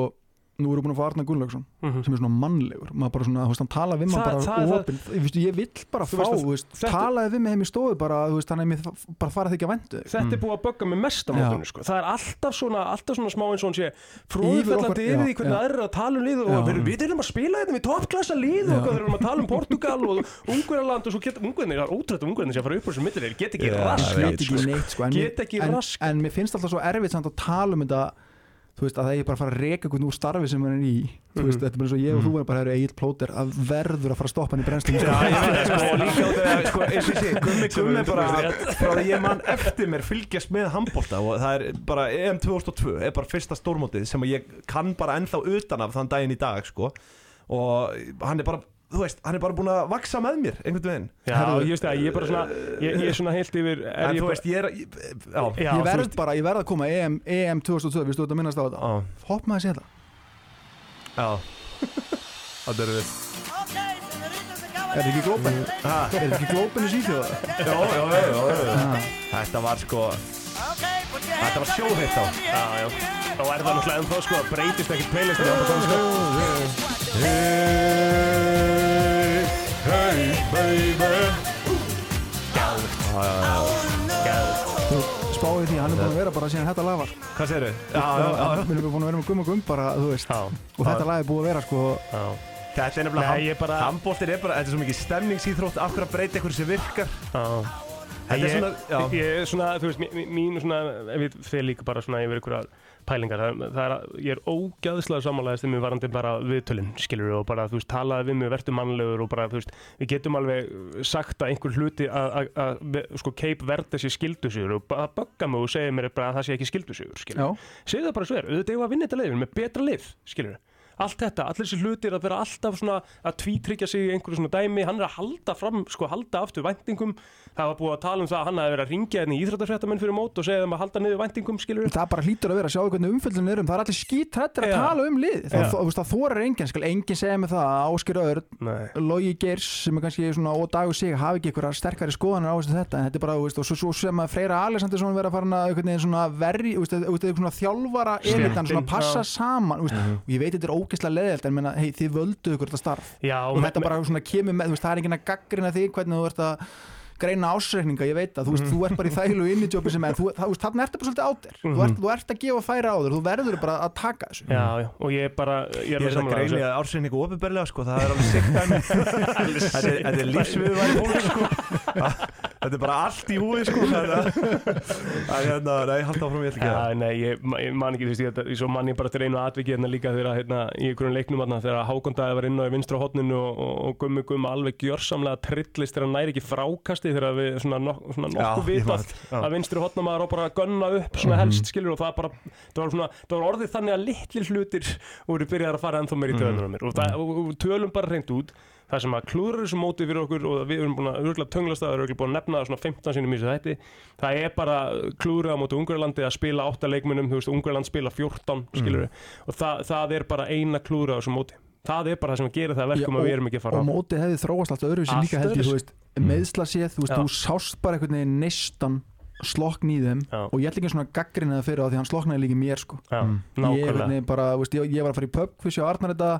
nú erum við búin að fá Arna Gunnlaugsson Mhm. sem er svona mannlegur maður bara svona, hann tala við maður bara það er það- opinn, ég, vill bara fá, að talaði við mig heim í stofu bara, er mér bara farið þig að vendu Þetta er búið að bugga mig mest á Já. mótunum sko. Það er alltaf svona, alltaf svona smá eins og hann sé Fróðfellandi yfir því hvernig eru að tala um lið og við, við erum að spila þetta með toppklassa lið og við erum að tala um (laughs) Portugal og Ungverjaland og svo geta það er ótrúlega Ungverjaland sem fara upp úr þessu millir, get ekki rask Get ekki sko rask. en mér finnst alltaf svo erfitt að tala um þetta þú veist, að það er bara að fara að reka einhvern úr starfi sem hann er í þú veist, Mhm. þetta er bara eins og ég og þú er bara eru eigin plóter að verður að fara að stoppa hann í brennslum Já, ég veit það, sko, líka því að, (laughs) sko, eins og ég segi, gummi gumm er bara frá því ég mann eftir mér fylgjast með handbólta og það er bara EM 2002 er bara fyrsta stórmótið sem ég kann bara ennþá utan af þann daginn í dag, sko. Og hann er bara, þú veist, hann er bara búin að vaksa með mér, einhvern veginn. Já, Herðu, ég veist það, ég er bara svona ég, ég er svona heilt yfir er en ég þú veist, ég er, já, Já, ég verð bara, ég verð að koma EM, EM 2002, við stóðum að minnast á þetta? Já, hopp maður sér það já. (laughs) Það er við. Er þetta ekki glópen? Ha, er þetta ekki glópen í síþjóða? já, já, já, já, já. þetta var sko þetta var sjóðheitt á Já, já, þá er það náttúrulega ennþá sko, breytist ekkert playlistin á það sko Hey, baby þú spáði því, hann er búin að vera bara síðan þetta lag var. Hvað segirðu? Já, já, já, já. við erum búin að vera með gum og gum bara, þú veist. Já, og þetta lag er búið að vera sko. Já. Þetta er nefnilega Nei, ég bara- Handbóltir er bara, þetta er svo mikið stemningsýþrótt Af hverju að breyta eitthvað sem virkar? Já. Þetta er ég, svona, já. ég er svona, þú veist, mín, svona, ef við fyrir líka bara svona yfir ykkur pælingar, það, það er, að- ég er ógæðslega sammálaðist um mig varandi bara viðtölinn, skilur og bara, þú veist, talaði við mig, verður mannlegur og bara, þú veist, við getum alveg sagt að einhver hluti að, sko, Cape Verde sé skildusigur og bara bögga mig og segja mér bara að það sé ekki skildusigur, skilur segðu það bara svo er, auðvitað ég var að vinna þetta leiðin með betra lið, skilur allt þetta, allir þessi hlutir að vera alltaf svona að tvítryggja sig í einhverju svona dæmi. Hann er að halda fram, sko, halda aftur væntingum. Það var búið að tala um það að hann hafi verið að ringja henni í íþróttafréttamenn fyrir mót og segja þeim að halda niður væntingum, skilur Það bara hlýtur að vera að sjá hvernig umfjöldun er um Það. Er allir skítrættir að Já. tala um lið. Það, Já. það, það, þorir enginn, skal enginn segja með það að Örn, Nei, Logi Geirs sem er kannski svona og dagur sig hafi ekki eitthvað sterkari skoðanir á þessu þetta en þetta er bara, veist, og svo, svo sem að Freyra Alexandersson vera farin að verri, þjálfara elitan svona passa saman, veist, og ég veit þetta er ógeðslega leðilt en menna, hei, þið völduðu ykkur þetta starf. Já, og þetta bara svona kemur með, þú veist, það er enginn að gaggrina þig hvernig þú ert að greina ásreikninga, ég veit að þú veist, þú ert bara í þælu innitjópi sem er, þú, það, þú veist, þarna ertu bara svolítið átir þú, ert, þú ert að gefa færi á þér, þú verður bara að taka þessu. Já, já, og ég er bara ég Ég er er með að greina að ársreiningu ofinberlega sko, það er alveg sikt dæmi. (laughs) Þetta er- þetta er lífsviðværi fólk sko (laughs) Þetta er bara allt í húi sko hérna, nei, halda áfram ég ætla ekki að Já, nei, ég, ég man ekki, þú veist, ég, svo man ég bara til einu atviki hérna líka þegar, hérna, í einhverjum leiknum hérna, þegar Hákondaði var inn á vinstra hotninu og, og, og gummi gummi alveg gjörsamlega trillist þegar hann næri ekki frákasti þegar við svona, nok svona nokkuð vitað að vinstri hotnamaður á bara gunna upp svona helst, skilur, og það bara það var, svona, það var orðið þannig að litli hlutir voru byrjað að fara ennþá meir í töðunum og, það, og, og tölum bara reynd út það sem að klúður þessu móti fyrir okkur og við erum búin að örgulega tönglast það, við erum örugglega búin að nefna það svona 15 sinni í þessu þætti. Það er bara klúður á móti Ungarlandi að spila 8 leikmunum, þú veist, Ungarland spila 14 skilur og það, það er bara eina klúður á þessu móti. Það er bara það sem gerir það að verkum Já, að við erum ekki að fara og á. mótið hefði þróast alltaf öðruvísi líka held ég, þú veist, meðsla séð þú veist, Já. þú sást bara einhvern veginn neistan slokkn í þeim Já. og ég ætla ekki svona gaggrina það fyrir á því hann slokknaði líka mér sko. Já, ég, nákvæmlega. veginn bara, þú veist, ég, ég var að fara í pub fyrir sjá Arnar þetta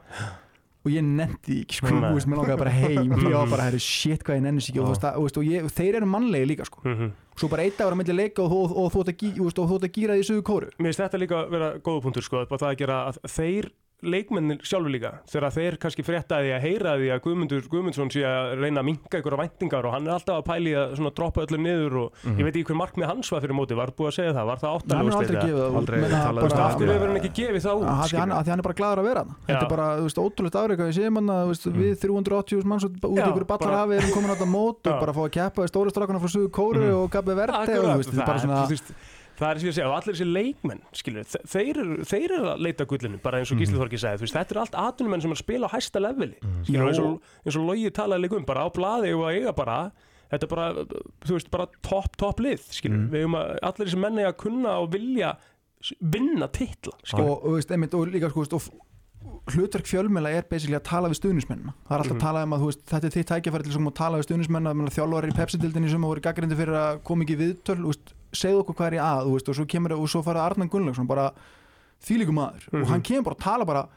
og ég nefndi ekki, sko, þú veist, mér langaði bara heim. (laughs) Ég var bara, herri, shit, hvað ég nenni sig ekki. Og, þú veist, að- og ég, þeir eru mannlegi líka, sko. Mhm. svo bara eitt dagur að milli leika og, og, og, þú ert að og að gýra því suðu kóru Mér finnst þetta líka vera góða punktur sko, bara það að gera að þeir leikmennir sjálfur líka, þegar þeir kannski fréttaði að heyra því að Guðmundur Guðmundsson sé að reyna að minka einhverja væntingar og hann er alltaf að pæli að svona droppa öllu niður og ég veit ekki hver markmið hans var fyrir móti, var búið að segja það, var það hann er áttalegu aldrei gefið það út, Aldrei menna, talað um bara- það. Af hverju hefur hann ekki gefið það út? að því hann, skilur? að því hann er bara gladur að vera hann þetta er bara, ótrúlegt afreika við séum hann að þú veist, við 380 manns út í ykkur ballar hafi erum komin á þetta mót og bara fá að keppa í stóri Mhm. það, er sem ég að segja, allir þessi leikmenn skilur, þe- þeir, þeir eru að leita gullinu bara eins og Gísli Þorki sagði, þú veist, þetta er allt atvinnumenn sem er að spila á hæsta leveli skilur, Já. eins og, eins og Logi talaði líka um, bara á blaði og að eiga bara þetta er bara, þú veist, bara topp, topp lið, skilur, við hefum að allir þessi menni að kunna og vilja vinna titla, skilur og, og, veist, einmitt, og líka sko, og hlutverk fjölmjöla er basically að tala við stuðnismennina það er alltaf Mhm. að tala um að veist, þetta er þitt tækifæri til að tala við stuðnismenna þjálfari í Pepsi-dildinni sem voru gaggrindi fyrir að koma ekki viðtöl veist, segðu okkur hvað er í að veist, og svo kemur og svo farið Arnan Gunnlaugsson bara þýlíkum maður Mhm. og hann kemur bara að tala bara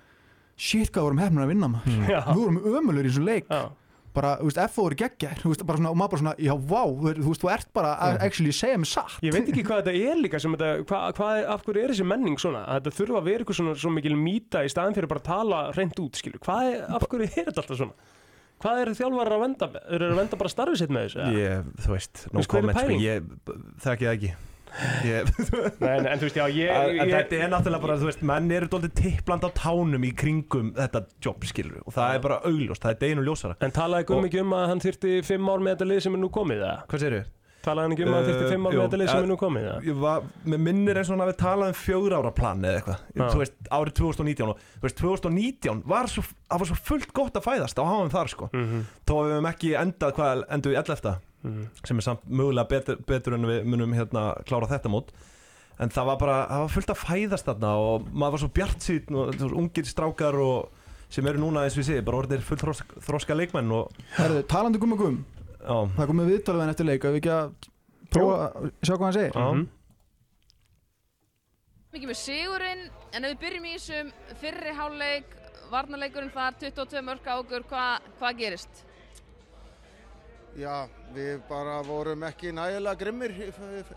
shit hvað vorum hefnir að vinna maður Já. við vorum ömulur í þessu leik Já. bara, þú veist, F.O. eru geggjær svona, og maður bara svona, já, vá þú veist, þú ert bara að actually segja mig satt Ég veit ekki hvað þetta er líka sem þetta, hvað, hvað, er- af hverju er þessi menning svona að þetta þurfa að vera eitthvað svona svo mikil mýta í staðin fyrir bara að tala reynd út skilur, hvað er, af hverju er þetta alltaf svona hvað eru þjálfarar að venda? Eru þeir að venda bara starfið sitt með þessu? eða? Ég, þú veist, no comment sko, ég þekki það ekki (laughs) ég, en, en þú veist, já, ég, En ég, þetta er náttúrulega bara, þú veist, menn eru doldið tippland á tánum í kringum þetta jobb, skilur og það er bara augljóst, það er deginu ljósara En talaði Gummi ekki um að hann þyrfti fimm ár með þetta lið sem er nú komið það? Hvað segir Talaði hann ekki um að hann þyrfti fimm ár Uh, með þetta lið sem uh, er nú komið það? Ég var, með minnir eins og hann hafi talað um fjögur ára plan eða eitthvað, Já. þú veist, árið 2019 og þú veist, 2019 var svo, það var svo fullt gott að fæðast á háum þar, sko Mm -hmm. þó að við hefum ekki endað hvað endur við 11. Mhm. sem er samt mögulega betur, betur en við munum hérna klára þetta mót en það var bara, það var fullt að fæðast þarna og maður var svo bjart síðan og þú veist, ungir strákar og sem eru núna eins og við séð, bara orðinir fullt þroska, þroska leikmenn og Herðu, talandi gummi gum, já, það komið viðtalið við hann eftir leik ef við ekki að prófa að sjá hvað hann segir Já. Mhm. mikið með sigurinn en ef við byrjum í þessum fyrri háluleik varnarleikurinn þar 22 mörg á okkur hvað hva gerist? Já, við bara vorum ekki nægilega grimmir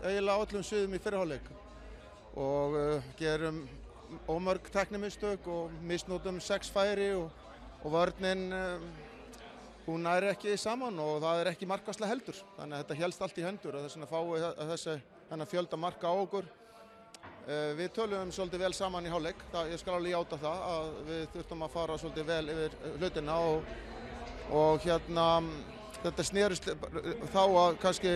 eiginlega á öllum suðum í fyrirháleik og uh, gerum ómörg teknimistök og misnótum sex færi og, og vörninn uh, hún næri ekki saman og það er ekki markaslega heldur. Þannig að þetta helst allt í hendur og þess við þe- þessi þennan fjölda marka á okkur. Uh, Við tölum svolítið vel saman í hálfleik, það, ég skal alveg játa það að við þurftum að fara svolítið vel yfir hlutina og, og hérna þetta snerist þá að kannski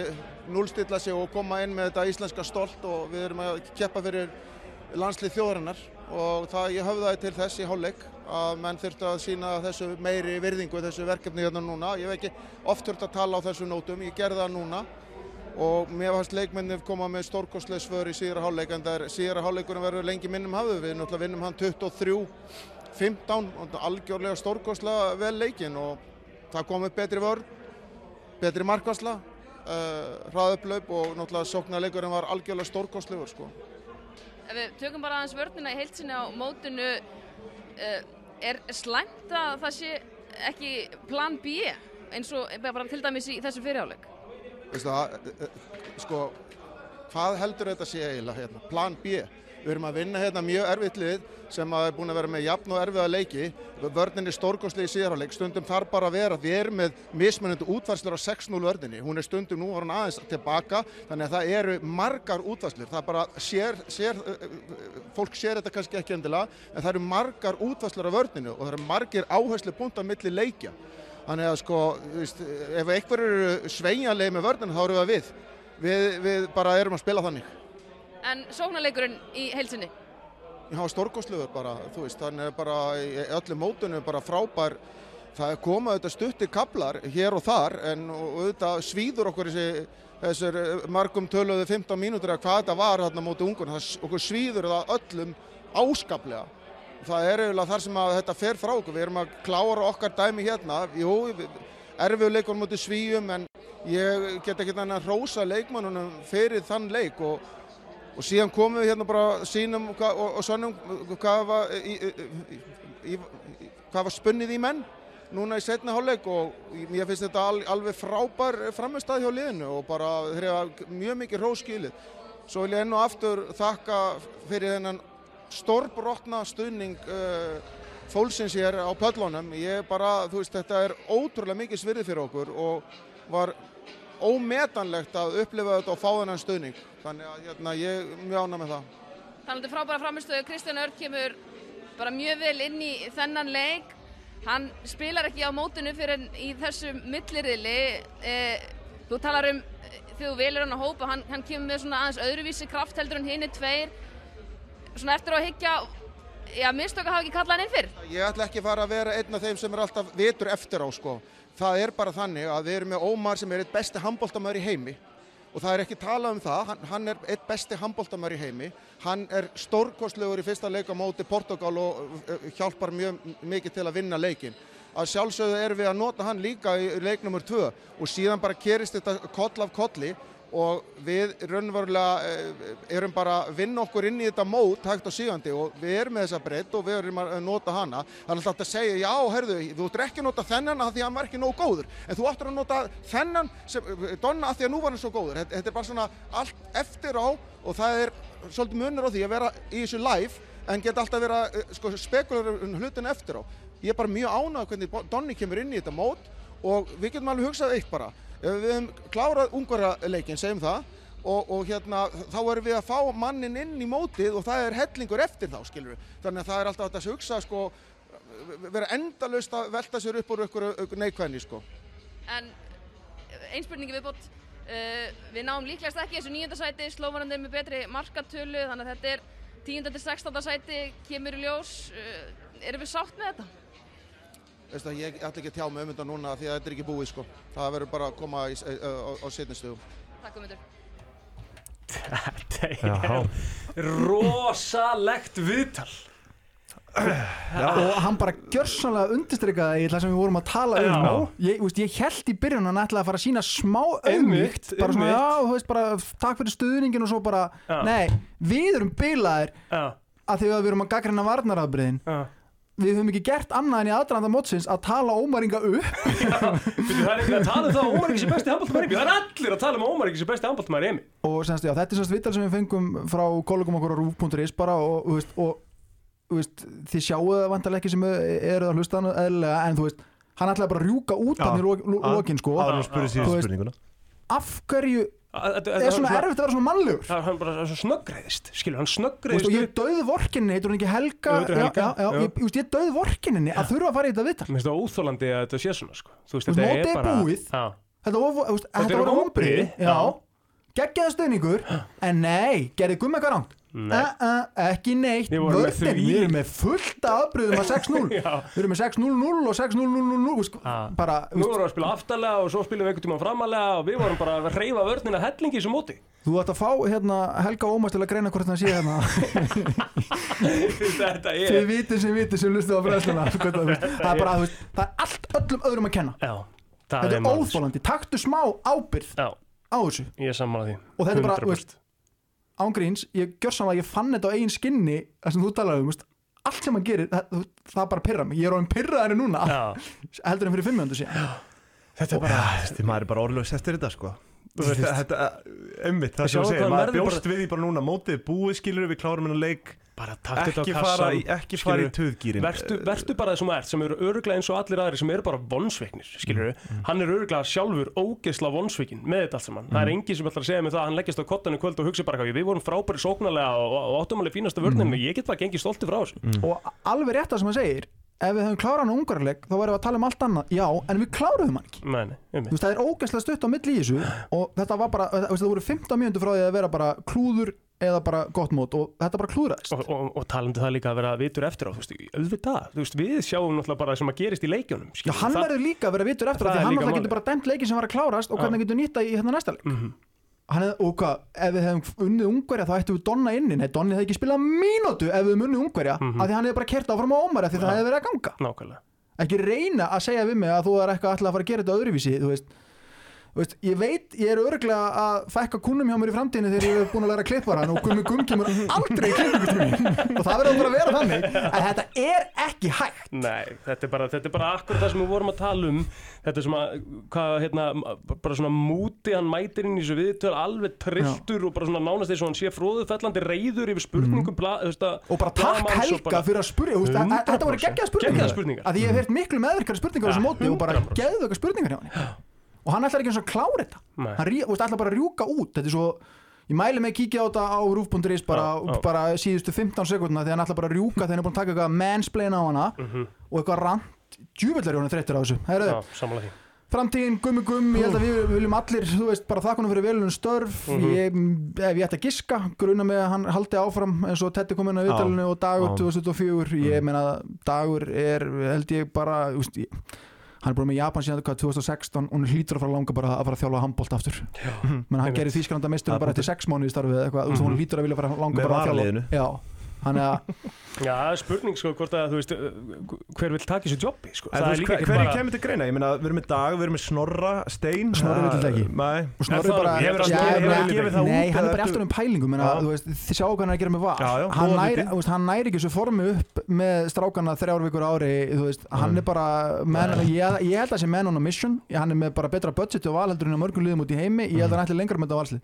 núlstilla sig og koma inn með þetta íslenska stolt og við erum að keppa fyrir landslið þjóðarinnar. Og það ég höfðaði til þess í hálfleik að menn þurftu að sína þessu meiri virðingu þessu verkefni hérna núna. Ég hef ekki oft þurft að tala á þessu nótum, ég gerði það núna og mér fannst leikmennir koma með stórkostlega svör í síðara hálfleik en það er síðara hálfleikurinn verður lengi minnum hafðu við náttúrulega vinnum hann 23-15 og algjörlega stórkostlega vel leikinn og það kom upp betri vörn, betri markvarsla, uh, hraðuplaup og náttúrulega sóknarleikurinn var algjörlega stórkostlegur sko. Ef við tökum bara aðeins vörnina í heilsinni á mótinu, uh, er slæmt að það sé ekki plan B eins og bara til dæmis í þessu fyrirháleik? Eh, eh, sko, hvað heldur þetta sé eiginlega hérna? Plan B. Við erum að vinna hérna mjög erfitt lið sem að er búin að vera með jafn og erfiða leiki. Vörnin er stórkostlega í síðarháleik. Stundum þarf bara að vera að við erum með mismunandi útvarslur á 6-0 vörninni. Hún er stundum nú var hún aðeins tilbaka þannig að það eru margar útvarslur. Það bara sér, sér, fólk sér þetta kannski ekki endilega en það eru margar útvarslur á vörninu og það eru margir áherslu punkt á milli leikja. Þannig að sko, veist, ef einhver eru sveigjanlega með vörnina þá eru við við. við. Við bara erum að spila þannig. En sóknarleikurinn í heilsinni? Já, stórkostlegur bara, þú veist, þannig er bara í öllu mótunum bara frábær. Það komað auðvitað stutti kablar hér og þar en auðvitað svíður okkur þessi, þessir margum töluðu 15 mínútur eða hvað þetta var þarna móti ungun. Það, okkur svíður það öllum áskaplega. Það er eiginlega þar sem að þetta fer frá okkur. Við erum að klára okkar dæmi hérna. Jú, erfiðu leikur mútið svíum en ég get ekki þannig að rósa leikmannunum fyrir þann leik og, og síðan komum við hérna bara sínum og, og, svonum hvað var, var spunnið í menn núna í setna hálfleik og mér finnst þetta al, alveg frábær framistæð hjá liðinu og bara þeir hefa mjög mikið róskýlið. Svo vil ég enn og aftur þakka fyrir þennan stórbrotna stuðning uh, fólksins hér á pöllunum. Ég bara, þú veist, þetta er ótrúlega mikið svirði fyrir okkur og var ómetanlegt að upplifa þetta og fá þennan stuðning. Þannig að hérna, ég er mjög ána með það. Þannig að frábæra framistöðu Kristján Örd kemur bara mjög vel inn í þennan leik. Hann spilar ekki á mótunu fyrir í þessu millirili. Eh, þú talar um þegar þú velur hann að hópa, hann, hann kemur með svona aðeins öðruvísi kraft heldur en hinn er tveir. Svona eftir að higgja, já, mistöka hafa ekki kallað hann inn fyrr. Ég ætla ekki fara að vera einn af þeim sem er alltaf vitur eftir á, sko. Það er bara þannig að við erum með Ómar sem er eitt besti handbóltamæður í heimi og það er ekki talað um það, hann, hann er eitt besti handbóltamæður í heimi, hann er stórkostlegur í fyrsta leik á móti Portugal og uh, hjálpar mjög mikið til að vinna leikin. Að sjálfsögðu erum við að nota hann líka í leik nr. 2 og síðan bara kerist þetta koll af kolli og við raunverulega uh, erum bara að vinna okkur inn í þetta mót hægt og sígandi og við erum með þessa breytt og við erum að nota hana. Alltaf að segja, já, herðu, þú ættir ekki að nota þennan að því að hann var ekki nóg góður, en þú ættir að nota þennan sem, donna að því að nú var hann svo góður. Þetta, þetta er bara svona allt eftir á og það er svolítið munur á því að vera í þessu live en geta alltaf vera sko, spekular um hlutin eftir á. Ég er bara mjög ánað hvernig Donni kemur inn í þetta mót og við getum alveg hugsað eitt bara. Við hefum klárað ungverðarleikin, segjum það, og, og hérna, þá erum við að fá mannin inn í mótið og það er hellingur eftir þá, skilur við. Þannig að það er alltaf þetta að hugsa, sko, vera endalust að velta sér upp úr ykkur neikvæðni, sko. En einspurningi viðbót, uh, við náum líklegast ekki þessu nýjönda sæti, Slóvarandi með betri markatölu, þannig að þetta er tíunda til sextanda sæti, kemur í ljós. Uh, erum við sátt með þetta? Veist það, ég ætla ekki að tjá mig um þetta núna því að þetta er ekki búið sko. Það verður bara að koma í, á, á, setnistugum. Takk um þetta. Þetta Já. er rosalegt viðtal og hann bara gjörsanlega undirstrykaði í það sem við vorum að tala um Já. ég, þú veist, ég held í byrjun að hann ætlaði að fara að sína smá auðmygt bara svona, já, þú veist, bara takk fyrir stuðningin og svo bara, Já. nei, við erum bilaðir Já, að því að við erum að gaggrina varnaraðbriðin já við höfum ekki gert annað en í aðdraðanda mótsins að tala ómaringa upp. (laughs) Það er ekki að tala um það að Ómar ekki sé besti handbóltamæri Það er allir að tala um að Ómar ekki sé besti handbóltamæri Emi og semst, já, þetta er semst vital sem við fengum frá kollegum okkur á rúf.is bara og, og, þú veist, og þú veist, þið sjáu það vantarlega ekki sem eru að hlusta hann eðlilega en þú veist, hann ætlaði bara að rjúka út Já. hann í lok- lo- lokin sko. af hverju Það er svona erfitt að vera svona mannlegur. Það hann bara svo snöggreiðist Skilur, hann Þú veist, og ég döði vorkinni, heitur hún ekki Helga? Jú, heitir já, Helga, já, já, já. ég, ég, döði vorkinni að þurfa að fara í þetta vital Mér finnst það óþólandi að þetta sé svona sko. Þú veist, Þú þetta mótið er er bara búið. Þetta, þú veist, Þetta þetta eru var vonbrigði, vonbrigði. Já, geggjaða stöðningur en nei, gerði gummi eitthvað ránt Nei. uh, uh, ekki neitt. Við vorum með við erum með fullt afbröðum að 6-0 Já. við erum með 6-0-0 og 6-0-0-0 sko, Ah. bara, Nú vorum við að spila aftalega og svo spilum við einhvern tíma framalega og við vorum bara að reyfa vörnina hellingi þessu móti. Þú ætti að fá hérna, Helga Ómars til að greina hvort hann sé hérna. (laughs) Þetta þið vitið sem vitið sem lustu á brennsluna það er bara, veist, það er allt öllum öðrum að kenna. Já, þetta er málið. óþólandi, taktu smá ábyrð Já, á þessu. Og þetta er bara, þú 100%. veist, ángríns, ég gjör samanlega, ég fann þetta á eigin skinni það sem þú talaði um, allt sem hann gerir það, þú- það bara pyrra mig, ég er orðin pyrraðari núna. Já, (laughs) heldur en fyrir 500 síðan. Þetta er bara Því maður er bara orðlaus eftir þetta sko. Veist, þetta, einmitt, það sem þú segir, maður bjóst við því bara núna mótið búið skilur við klárum hennar leik bara takt þetta á ekki fara í, kassan ekki fara í töðgýrin Vertu, vertu bara þessum ert sem eru öruglega eins og allir aðri sem eru bara vonsveiknir, skilur Mm, hann er öruglega sjálfur ógeðsla vonsveikin með þetta allt saman, það Mm. er enginn sem ætlar að segja mig það að hann leggist á kottan í kvöld og hugsa bara hvað við vorum frábæri sóknarlega og, og áttum alveg fínasta vörnum, ég get bara gengið stolti frá þessu. Mm. og alveg rétt það sem hann segir ef við höfum klárað hann ungarleik þá værum við að tala um allt annað, já, en við kláruðum hann ekki. Nei, nei, Þú veist, það er ógæslega stutt á milli í þessu og þetta var bara, þú veist, það voru 15 mínútur frá því að vera bara klúður eða bara gott mót og þetta bara klúðraðist. Og, og, og talandi það líka að vera vitur eftir á þú veist, auðvitað, þú veist, við sjáum náttúrulega bara það sem að gerist í leikjunum Já, hann verður líka að vera vitur eftir á því hann málið. getur bara dæmt leikin sem var að klárast og hvernig hann getur nýtta í hérna næsta leik. Mhm. hann hefði, og hvað, ef við hefum unnið ungverja þá ættum við Donna inni, nei Donni hefði ekki spilað mínútu ef við hefum unnið ungverja Mhm. af því hann hefði bara kert áfram á Ómar af því það hefði verið að ganga. Nákvæmlega. Ekki reyna að segja við mig að þú er eitthvað alltaf að fara að gera þetta öðruvísi þú veist, veist, ég veit, ég er örglega að fækka kunnum hjá mér í framtíðinu þegar ég er búin að læra að klippa hann og gummi gum kemur aldrei í klippingu og það verður bara að vera þannig en þetta er ekki hægt. Nei, þetta er bara, þetta er bara akkur það sem við vorum að tala um. Þetta er að, hvað, hérna bara svona múti, hann mætir inn í þessu viðtöl alveg trilltur og bara svona nánast eins og hann sé fróðufellandi reyður yfir spurningum bla, veist að Mhm. og bara takk Helga fyrir að spurja að- að- þetta voru 100%. geggjaða spurningar, Og bara 100%. geðvöka spurningar hjá hann ætlar ekki eins og að klára þetta. Nei. hann rí- þú veist, ætlar bara að rjúka út. Þetta er svo Ég mæli mig að kíkja á þetta á rúf.is bara, Já, já. bara síðustu 15 sekundna því hann ætla bara að rjúka þegar hann er búin að taka eitthvað mansplain á hana og eitthvað rant djúvillar er hann þreyttur á þessu. Herðu, Já, sammála því. Framtíðin, gummi gum, ég held að við viljum allir, þú veist, bara þakkunum fyrir velunum störf. Ég, ef ég ætti að giska gruna með að hann haldi áfram eins og Tetti kom inn á viðtalinu og dagur Já. 2024, ég meina dagur er, held ég bara þú veist, ég, hann er bara með Japan síðan hvað, 2016 og hann hlýtur að fara langa bara að fara að þjálfa handbólt aftur. Menn hann gerir Það er bara eftir 6 mánuði starfið eða eitthvað, þú veist, hann hlýtur að vilja fara langa Með bara að þjálfa (laughs) já, að spurning sko hvort að, þú veist, uh, hver vil taka þessu jobbi sko. En er veist, hver, hverju bara kemur til greina? Ég meina, við erum með Dag, við erum með Snorra, Stein Snorri vill þetta ekki. Nei. Og Snorri bara? Hefur hann gefið það Nei, út hann er bara alltaf um pælingum Þið sjáu hvað hann er að gera með já, hann, næri, ekki þessu formi upp með strákana þrjár vikur á ári hann er bara ég, ég held að það sé man on a mission. Hann er með bara betra budget og valheldur en á mörgum liðum út í heimi. Ég held að hann ætli lengra með þetta valslið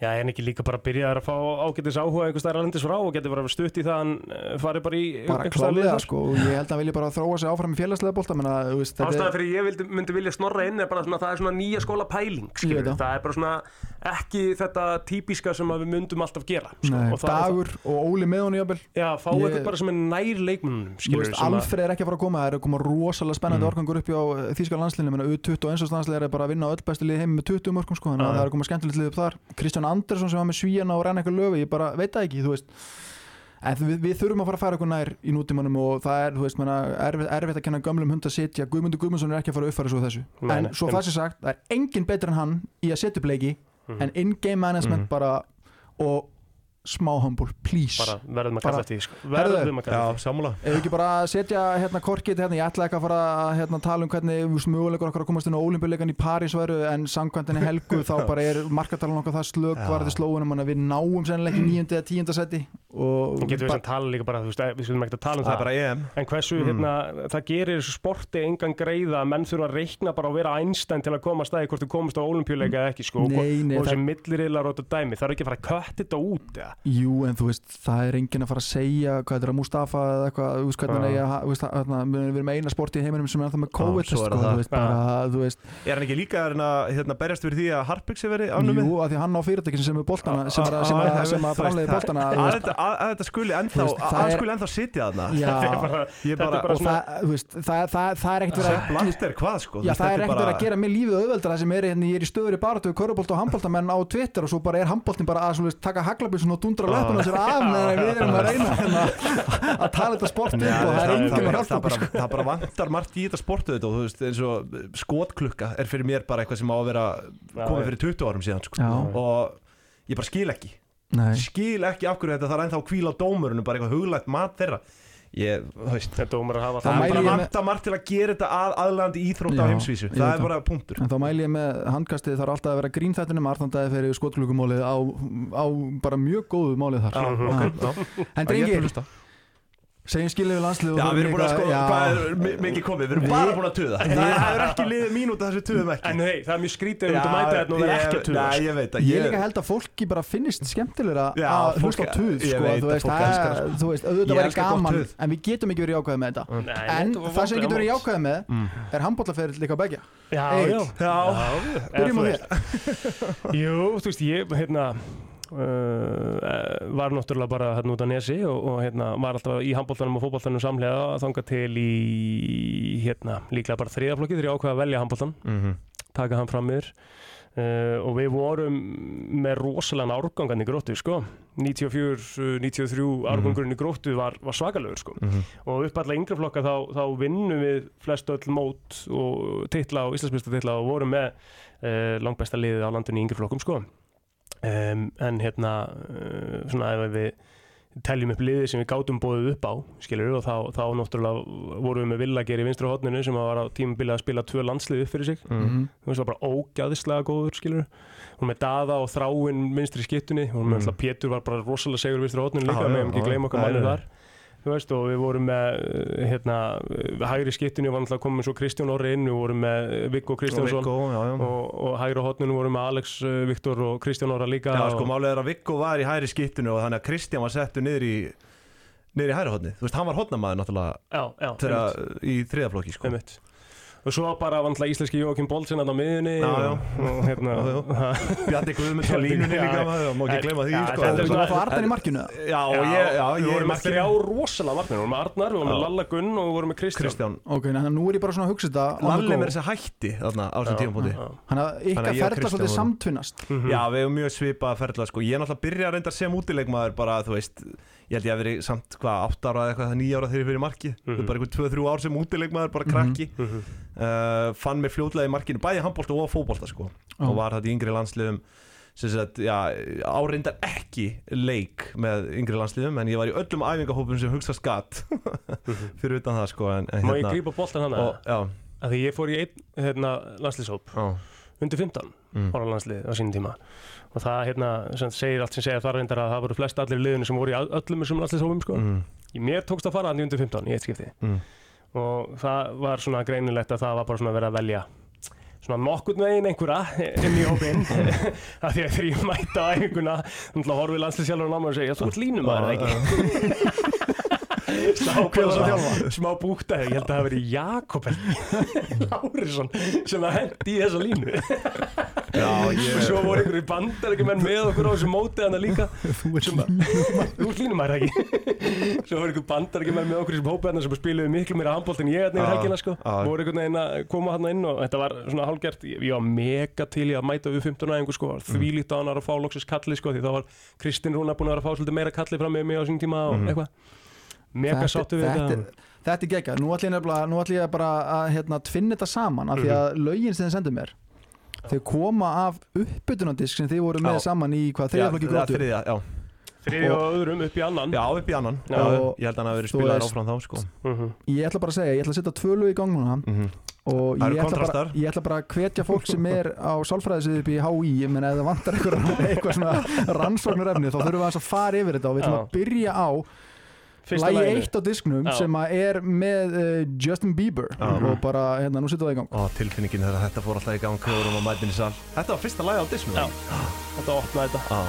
Já, en ekki líka bara byrjaði að fá ágætis áhuga einhvers staðar alendis frá og getur bara stutt í það að hann eh, fari bara í bara klálega sko og ég held að hann vilja bara þróa sig áfram í félagslega bolta menna, þú veist, þetta Ástæða er, fyrir ég vildi, myndi vilja snorra inn er bara svona, það er svona nýja skóla pæling skilur, það er bara svona ekki þetta típiska sem við myndum alltaf gera sko, nei, og það, dagur og Óli með honum jafnvel. Já, fá Ég- eitthvað bara sem er nær leikmunum sem Alfred er ekki að fara að koma, það er að koma rosalega spennandi Mm. orkangur upp hjá Þíska landslinu, menna U21 og landsliðir er bara að vinna á öll bestu liði heim með 20 mörgum sko, þannig að það er að koma skemmtilegt lið upp þar. Kristján Andersson sem var með svíjana og renna eitthvað lögu, ég bara veit það ekki, þú veist. En við, við þurfum að fara að fara eitthvað nær í nútímanum og það er, þú veist, menna, erfitt, erfitt að kenna gömlum hund að sitja, Guðmundur Guðmundsson er ekki að fara að uppfæra svo þessu, Nei, en svo það sé sagt, það er engin betur en hann í að setja upp Mhm. en in-game management Mhm. bara, og smá humble, please. Bara verðum að kalla eftir því sko. Herðu, verðum að kalla eftir því. sammála. Ef við ekki bara að setja hérna korkið hérna, ég ætla ekki að fara að hérna, tala um hvernig mögulegur okkar að komast inn á olimpíuleikan í París veru en samkvæmtinni helgu (laughs) þá bara er markatalan okkar það slög Já. varði slóunum að við náum sennilega ekki nýjöndi eða tíunda seti og Við getum við sem tala líka bara, þú veist, við skulum ekki að tala um Það það, En hversu, hérna, það gerir þessu sporti engan greiða að menn þurfa að reikna bara og vera einstæn til að koma að staði hvort þú komast á olimpíuleika eða ekki, sko, Nei, nei, og, þessi milliriðlar og þetta dæmi, það er ekki að fara að kött þetta út, eða? Jú, en þú veist, það er enginn að fara að segja hvað þetta er að Mustafa eða eitthvað, þú veist, hvernig er ég að, þú veist, hérna, við erum eina sporti í heiminum sem er það með COVID, sko, þú veist, bara, þú veist, Er hann ekki líka að hérna, berjast fyrir því að Harpix er verið afnumið? jú, að því hann á fyrirtækin sem er boltana, sem er að, að, að framleiði þú Að þetta- að, að skuli ennþá að sitja þarna. Það, er ekkert verið að gera mér lífið auðveldara sem er hérna, ég er í stöður í baratu við körubolt og handboltamenn á Twitter og svo bara er handboltin bara að taka haglabissun og dundra löpunum sér af meðan við erum að reyna hérna, að tala þetta sport upp Já, og það er enginn að hjálpa það, okkur bara, sko. það bara vantar margt í þetta sportu þetta og þú veist eins og skotklukka er fyrir mér bara eitthvað sem á að vera komið fyrir 20 árum síðan sko. Og ég bara skil ekki. Nei, skil ekki af hverju þetta þarf ennþá að kvíla á dómurinu bara eitthvað huglægt mat þeirra ég, Þetta dómar að hafa Það. er bara vantar margt til að gera þetta að aðlandi íþrótt á heimsvísu. það er það. bara punktur. En þá mæli ég með handkastið þarf alltaf að vera grín þættinum Arnandæði fyrir skotklugumálið á, á bara mjög góðu málið þar. Já, ok, já. En Ég er drengir, að hlusta. Segjum skilið við landslið Já, við erum búin að sko, hvað er mi- mikið komið, við erum Við- bara búin að tuða. Það er ekki liðið mínúta þessu tuðum ekki. En hei, það er mjög skrítið að ert að mæta þetta og vera ekki að tuða. Nei, ég veit að Ég líka held að fólki bara finnist skemmtilegra Já, að hlusta á tuð ég sko, þú að veist, það- það, sko. þú veist, auðvitað Ég væri gaman en við getum ekki verið jákvæði með þetta. En það sem við getum verið vonbrigði jákvæði með Mm. er handbóllaferill líka begja Já, já, (laughs) Uh, var náttúrulega bara hérna út á nesi og, og hérna var alltaf í handbóltanum og fótbóltanum samlega þanga til í hérna líklega bara þriðaflokki þegar ég ákveða að velja handbóltan Mhm. taka hann fram yfir. Uh, og við vorum með rosalega árgangan í gróttu sko. 94, 93 árgangurinn í gróttu var, var svakalögur sko. Mhm. og upp alla yngri flokka þá, þá vinnum við flest öll mót og titla og Íslandsmyndstar titla og vorum með uh, langbesta liðið á landinu í yngri flokkum sko um, en hérna uh, svona ef við teljum upp liðið sem við gátum bóðið upp á skilur og þá, þá náttúrulega vorum við með Villager í vinstri hodninu sem var á tímabilið að spila tvö landslið upp fyrir sig Mhm. þú veist, var bara ógæðislega góður, skilur hún með Dada og Þráin vinstri skittunni hún með Mm. mm. Pétur var bara rosalega segur vinstri hóttunni líka, meðum ekki gleyma okkar já. þar veist, og við vorum með uh, hérna, uh, hægri skittunni var náttúrulega komið svo Kristján Orri inn, við vorum með uh, Viggo Kristjánsson já. og, og hægri hóttunni vorum með Alex Viktor og Kristján Orra líka Já, og, sko, málið er að Viggo var í hæri skiptinu og þannig að Kristján var settur niður í niður í hæri hodni, þú veist, hann var hodnamaður náttúrulega já, já, þegar í þriðaflokki, sko einmitt. Og svo bara var náttúrulega íslenski Jókim Bolsen á miðunni hérna Bjarni Guðmunds á línunni líka má ekki gleyma því, sko. er Þú var Arnar í markinu? Já, og ég, já, við ég er vorum með markinu. þrjá rosalega marknir, við vorum með Arnar, við vorum með. Lalla Gunn og við vorum með Kristján. Kristján, Ok, en nú er ég bara svona að hugsa þetta Lalli go. með þess að hætti þarna á þessum já. Þannig að Þannig ykkar að Kristján svolítið samtvinnast. Mhm. Já, við hefum mjög svipað að ferðla sko. Ég er náttúrulega byrja að ég að verið samt hvað, 8 ára eða eitthvað, 9 ára þegar ég fyrir markið Mhm. bara einhver 2-3 ár sem útileikmaður, bara krakki Mhm. uh, fann mig fljótlega í markinu, bæði handbólta og fótbólta sko. Og var þetta í yngri landsliðum áreindar ekki leik með yngri landsliðum en ég var í öllum æfingahópum sem hugsa skatt (laughs) fyrir utan það sko en, en Má ég grípa boltan hana? og, Að því ég fór í einn hérna, landslýshóp já, undir 15 mm, ára landslið á sínum tíma og það hérna, sem segir allt sem segir þar reyndar að það voru flest allir liðinu sem voru í öllum þessum landslýshópum sko. mm, Mér tókst að fara hann í undir 15 í eitt skipti mm. Og það var svona greinilegt að það var bara svona verið að velja svona nokkurn veginn einhverja inn í hópinn. (laughs) Af því að þegar ég mæta á æfinguna þannig að horfi landslýsjálfur á mig og segja þú ert línum að það ekki (laughs) smá búkta ég held að það verið Jakob (laughs) Lárisson sem að hendi í þessa línu. Já, ég og svo voru einhverju bandar ekki menn með okkur á þessu móti hana líka. Þú ert línum að það ekki? (laughs) Svo voru einhverju bandar ekki menn með okkur sem hópi hana sem spiluðu miklu meira handbólt en ég hérna yfir helgina sko. já. voru einhvern veginn að koma hana inn og þetta var svona hálfgert. Ég ég var mega til í að mæta við 15 æfingu sko. Mm. þvílíkt á hann að fá loksins kalli sko því þá var Kristinn Rúna búin að vera að fá svolítið meira kalli fram með mig á sín tíma og Mhm. eitthvað mega sáttu við þetta, þetta. þetta er geggjað, nú ætlum ég bara að hérna, tvinna þetta saman af því að Mhm. lögin sem þið sendur mér þau koma af uppbytunadisk sem þið voru með Já. saman í hvað þriðaflokki það grótu þriði og öðrum upp í annan. Já, upp í annan. Og ég held að hann hafi verið spilaður áfram þá sko. Mhm. ég ætla bara að segja, ég ætla að setja tvö lög í gang núna. Mm og Það eru ég ætla, bara, ég ætla bara að hvetja fólk sem er á sálfræðisvið upp í HÍ ég menna ef það vantar eitthvað, (laughs) eitthvað svona rannsóknarefni þá þurfum við aðeins að fara yfir þetta og við ætlum að byrja á lægi eitt á disknum Já. sem að er með uh, Justin Bieber Já. og bara, hérna, nú setjum við það í gang Ó, tilfinningin þegar þetta fór alltaf í gang köðurum á mætinni sal Þetta var fyrsta lagi á disnum Já. þetta opnaði þetta Já.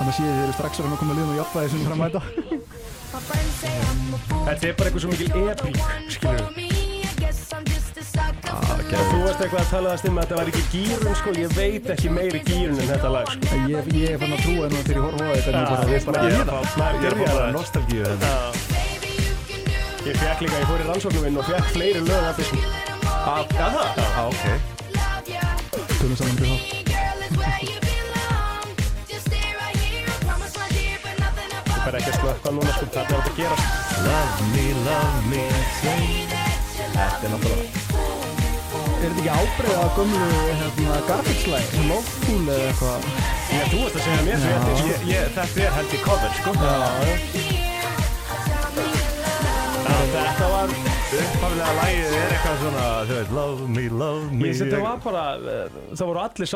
þannig að séu þið eru strax að koma liðum og sem við fram að mæta Þetta er bara eitthvað svo mikil epík. Ah, Þú varst eitthvað að tala það stund með að þetta var ekki gýrun sko, ég veit ekki meiri gýrun en þetta lag sko. Ég, ég er fann að trúa það þegar ég horfa á þetta bara, ég bara- ég er bara- Ég er bara nostalgíu. Ég fekk líka, ég fór í rannsóknum og fekk fleiri lög af þessum. Það? Já, ok tölum saman til það Ég fær ekki að slökka núna sko, þetta er að gerast. Love me, love me Þetta er náttúrulega Er þetta ekki ábreið að gömlu hérna, garbage-læg, Loveful eða eitthvað? Já, þú varst að segja mér fyrir þetta. Ég- ég- Þetta er held í cover, sko Já, þetta var, Upphaflega lagið er eitthvað svona, þú veit, love me, love me ég þetta var bara, eh, það voru allir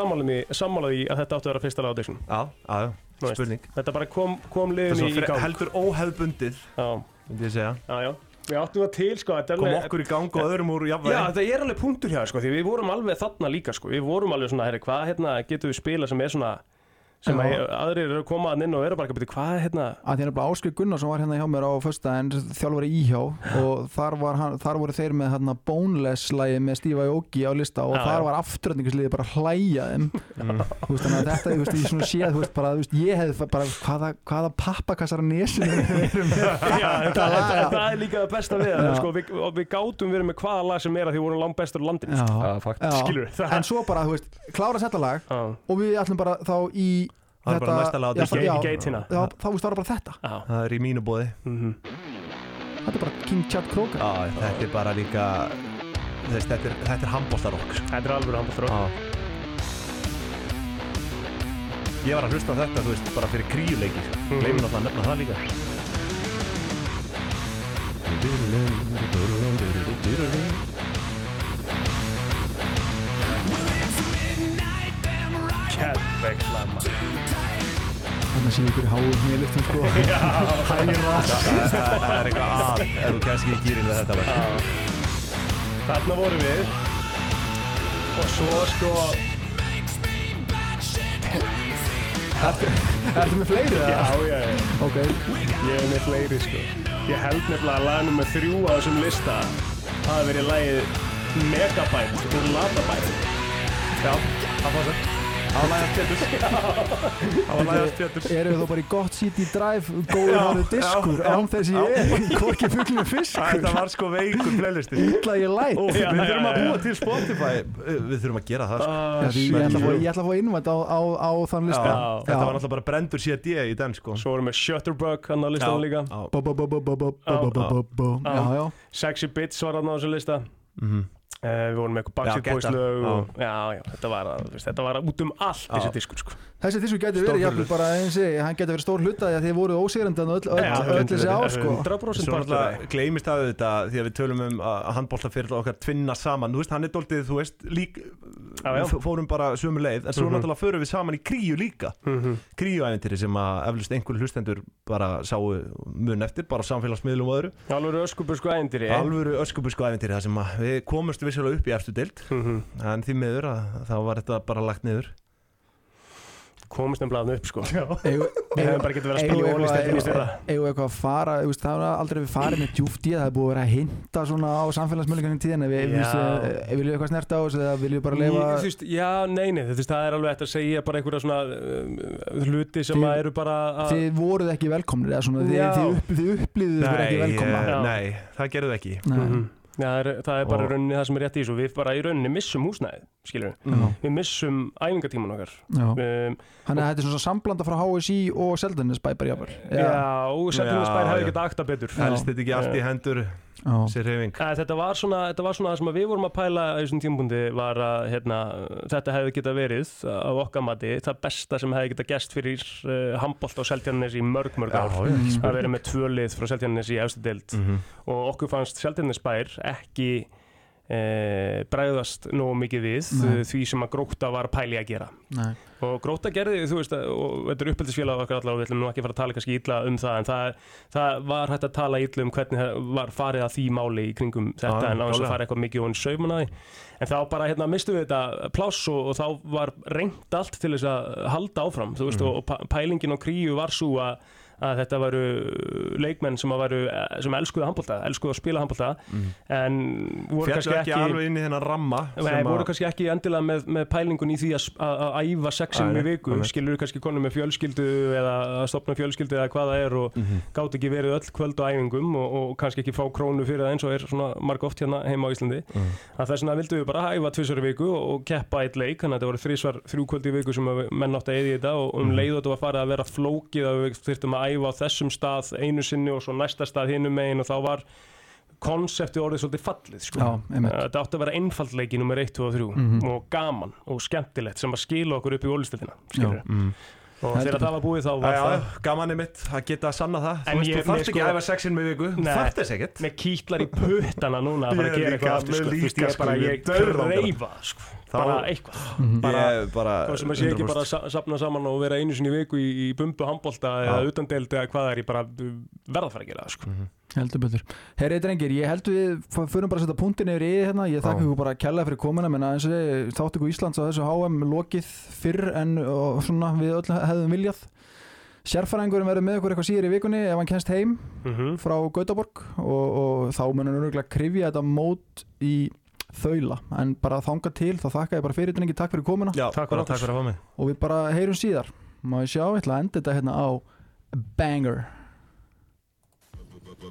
sammálaði í að þetta áttu að vera fyrsta lag á audition. Já, já, já, veist, spurning Þetta bara kom, kom Það er liðin í, svona í fre- gang. heldur óhefbundið, Já, myndi ég segja já, já. Við áttum það til sko, Kom alveg- okkur í gang og öðrum úr Já, jafnvægi þetta er alveg punktur hjá, sko, því við vorum alveg þarna líka, sko, við vorum alveg svona, herri, hvað, hérna, getum við spila sem er svona, sem að aðrir eru að koma að inn og eru bara ekki að byrja, hvað, hérna, að því er bara Áskri Gunnarsson var hérna hjá mér á föstudaginn þjálfari íhjá og þar, var hann, þar voru þeir með hérna Boneless lagi með Steve Aoki á lista og Já, þar já. var afturöndingisliði bara að hlæja þeim. (laughs) Mm. þú veist þannig að þetta þú veist, ég svona séð þú veist bara þú veist ég hefði bara hvaða, hvaða pappakassar að (laughs) þetta það, er líka það besta við það, sko, við, og við gátum verið með hvaða lag sem er að því við vorum langt bestur á landinu, sko. En svo bara þú veist klára þetta lag Já, og við ætlum bara þá í Það er bara næsta á veist það var bara þetta já, Það er í mínu bóði mhm. þetta er bara King Chad Kroger Já, þetta er bara líka þess, Þetta er, þetta er handbóltarokk. Þetta er alveg handbóltur Já. Ég var að hlusta á þetta, þú veist, bara fyrir kríuleiki sko. Mhm. Gleimur náttúrulega að nefna það líka þannig sé ykkur í háum nýluftum sko (laughs) hæra Það það er eitthvað að (laughs) ef þú kemst ekki í gýrin við þetta. Já. Þarna vorum við og svo sko Ertu með fleiri já, eða? já, já, Ok, ég er með fleiri sko ég held nefnilega að lag nummer þrjú á þessum lista hafi verið lagið Megabyte úr Latabæt Já, það var það. Það var lægast pjöldur. Það var lægast pjöldur. Erum við þó bara í gott síti dræf, góður árið diskur, án þess ég er, hvorki fugglu fiskur. Það var sko veikur playlisti. Ítla ég lætt. Ó, við þurfum að búa til Spotify, við þurfum að gera það. Sko. Ah, ég ætla að fá innvænt á þann listu. Þetta var alltaf bara brendur CD í den sko. Svo vorum við Shutterbug hann á listanum líka. Sexy Bits var hann á þessu lista. Mhm við vorum með eitthvað Backstreet Boys lög og, já, já, þetta var, veist, þetta var út um allt þessi diskur sko. Þessi þessu getur verið, hurlur. bara eins og hann getur verið stór hluta því að þið voruð ósigrandi öll, öll, öll, öll þessi ár sko 100% Svo partur af náttúrulega gleymist að þetta því að við tölum um að handbóltafyrirl okkar tvinna saman, þú veist, hann er doldið, þú veist, lík, Já, já. fórum bara sömu leið, en svo Mhm. náttúrulega förum við saman í kríu líka, Mhm. kríuæventýri sem að eflust einhverju hlustendur bara sáu mun eftir, bara samfélagsmiðlum og öðru, alvöru öskubusku æventýri, það að komumst vissulega upp í eftir deild, Mhm. en því miður að þá var þetta bara lagt niður. Komist nefnilega hann upp sko. Við hefum bara getið verið að eigum ólistetinni í eigum við eitthvað að fara þú veist, það var aldrei við farið með djúft í það það er búið að vera að hinta svona á samfélagsmjölingarnir tíðan ef við viljum eitthvað snert á þessu eða viljum við bara veist, Já, nei, nei, þú veist, það er alveg eftir að segja bara einhverja svona uh, hluti sem Þið- að eru bara að þið voruð ekki velkomnir eða svona þið, Já. þið, upp, þið upplýðuð ekki velkomna. eh, nei, það gerðu ekki. Já, það er, það er bara rauninni það sem er rétt í þessu Við bara í rauninni missum húsnæðið, skilur við Já. Við missum æfingatíman okkar um, Þannig að þetta er svona samblanda frá HSI og Seldanesbæ bara jafnvel Já, og Seltjarnarnesbær Já, hefði já. getað akta betur Já. Helst þetta ekki allt í hendur. Sér reyfing. Æ, þetta, var svona, þetta var svona það sem að við vorum að pæla í þessum tímabundi var að hérna, þetta hefði getað verið á okkar mati það besta sem hefði getað gæst fyrir uh, handbólt á Seltjarnes í mörg mörg ár já, Mm. að vera með tvö lið frá Seltjarnes í efstu deild Mhm. og okkur fannst Seltjarnesbær ekki e, bræðast nógu mikið við Nei. uh, því sem að Gróta var að pæli að gera Nei. Og Gróta gerði, þú veist, og þetta er uppeldisfélag okkar allavega, við ætlum nú ekki að fara að tala kannski illa um það, en það, það var hægt að tala illa um hvernig það var farið að því máli í kringum þetta, Já, en á þess að fara eitthvað mikið og hann sauman að því, en þá bara hérna mistum við þetta pláss og, og þá var reynd allt til þess að halda áfram, þú veist, Mhm. og, og pælingin á kríu var svo að að þetta varu leikmenn sem, varu, sem elskuðu handbólta, elskuðu að spila handbólta en voru kannski ekki ekki, alveg inn í þennan ramma Nei, voru kannski ekki endilega með, með pælingun í því að, æfa sexin í viku, skilur kannski konum með fjölskyldu eða að stopna fjölskyldu eða hvað það er og Mhm. gátt ekki verið öll kvöld á æfingum og, og kannski ekki fá krónu fyrir það eins og er svona marg oft hérna heima á Íslandi Mhm. að þess vegna vildum við bara æfa tvisar í viku og, og keppa eitt leik, þannig að þetta voru þrísvar þrjú kvöld í viku sem menn átti að æfa á þessum stað einu sinni og svo næsta stað hinum megin og þá var konseptið orðið svolítið fallið sko. Já, einmitt. þetta átti að vera einfaldleiki nummer 1, 2 og 3 Mhm. og gaman og skemmtilegt sem að skila okkur upp í ólistildina Já. Og þegar það var búið þá var já, það já, gaman er mitt að geta að sanna það En Þú veist, ég- þú þarft mér ekki sko- að æfa sexin með viku Nei. Þarft þess ekkert með kýtlar í puttana núna að fara Ég að gera eitthvað aftur sko. Þú veist, ég sko, bara ég ég dauðlangar. kreifa sko. Þá- bara eitthvað Bara, ég, bara Hvað sem að sé ekki bara að sa- safna saman og vera einu sinni viku í, bumbu handbolta eða utandeld eða hvað er, ég bara verða að fara að gera það sko. Heldur betur. Herri drengir, ég held við f- förum bara að setja punktin yfir í hérna, ég þakka ykkur bara kærlega fyrir komuna. Menna eins og þið þátt ykkur Íslands á þessu HM lokið fyrr en og svona við öll hefðum viljað. Sérfæringurum verður með okkur eitthvað síður í vikunni ef hann kennst heim Mhm. frá Gautaborg og, og þá munum við örgulega krifja þetta mót í þaula. En bara þanga til þá þakka ég bara fyrir drengi, takk fyrir komuna. Já, Takk bara fyrir takk fyrir að fá mig. Og við bara heyrum síðar. Má ég sjá, ég ætla að enda þetta hérna á banger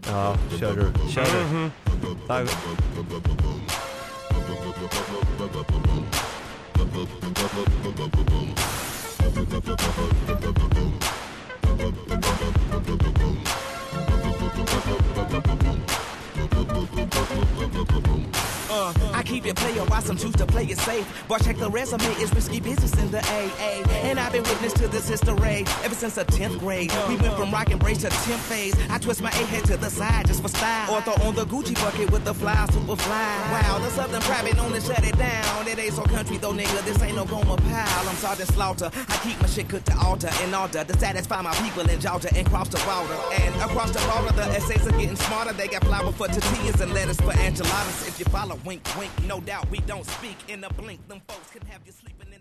Já, sjáður, sjáður Takk Uh, I keep it player while some choose to play it safe. But check the resume, it's risky business in the AA. And I've been witness to this history ever since the 10th grade. We went from rock and brace to 10th phase. I twist my A head to the side just for style. Or throw on the Gucci bucket with the fly, super fly. Wow, the Southern private known to shut it down. It ain't so country though, nigga. This ain't no Goma pile. I'm Sergeant Slaughter. I keep my shit cooked to altar in order to satisfy my people in Georgia and cross the border. And across the border, the essays are getting smarter. They got flour for tortillas and lettuce for enchiladas. If you follow, wink, wink. No doubt we don't speak in a blink. Them folks can have you sleeping.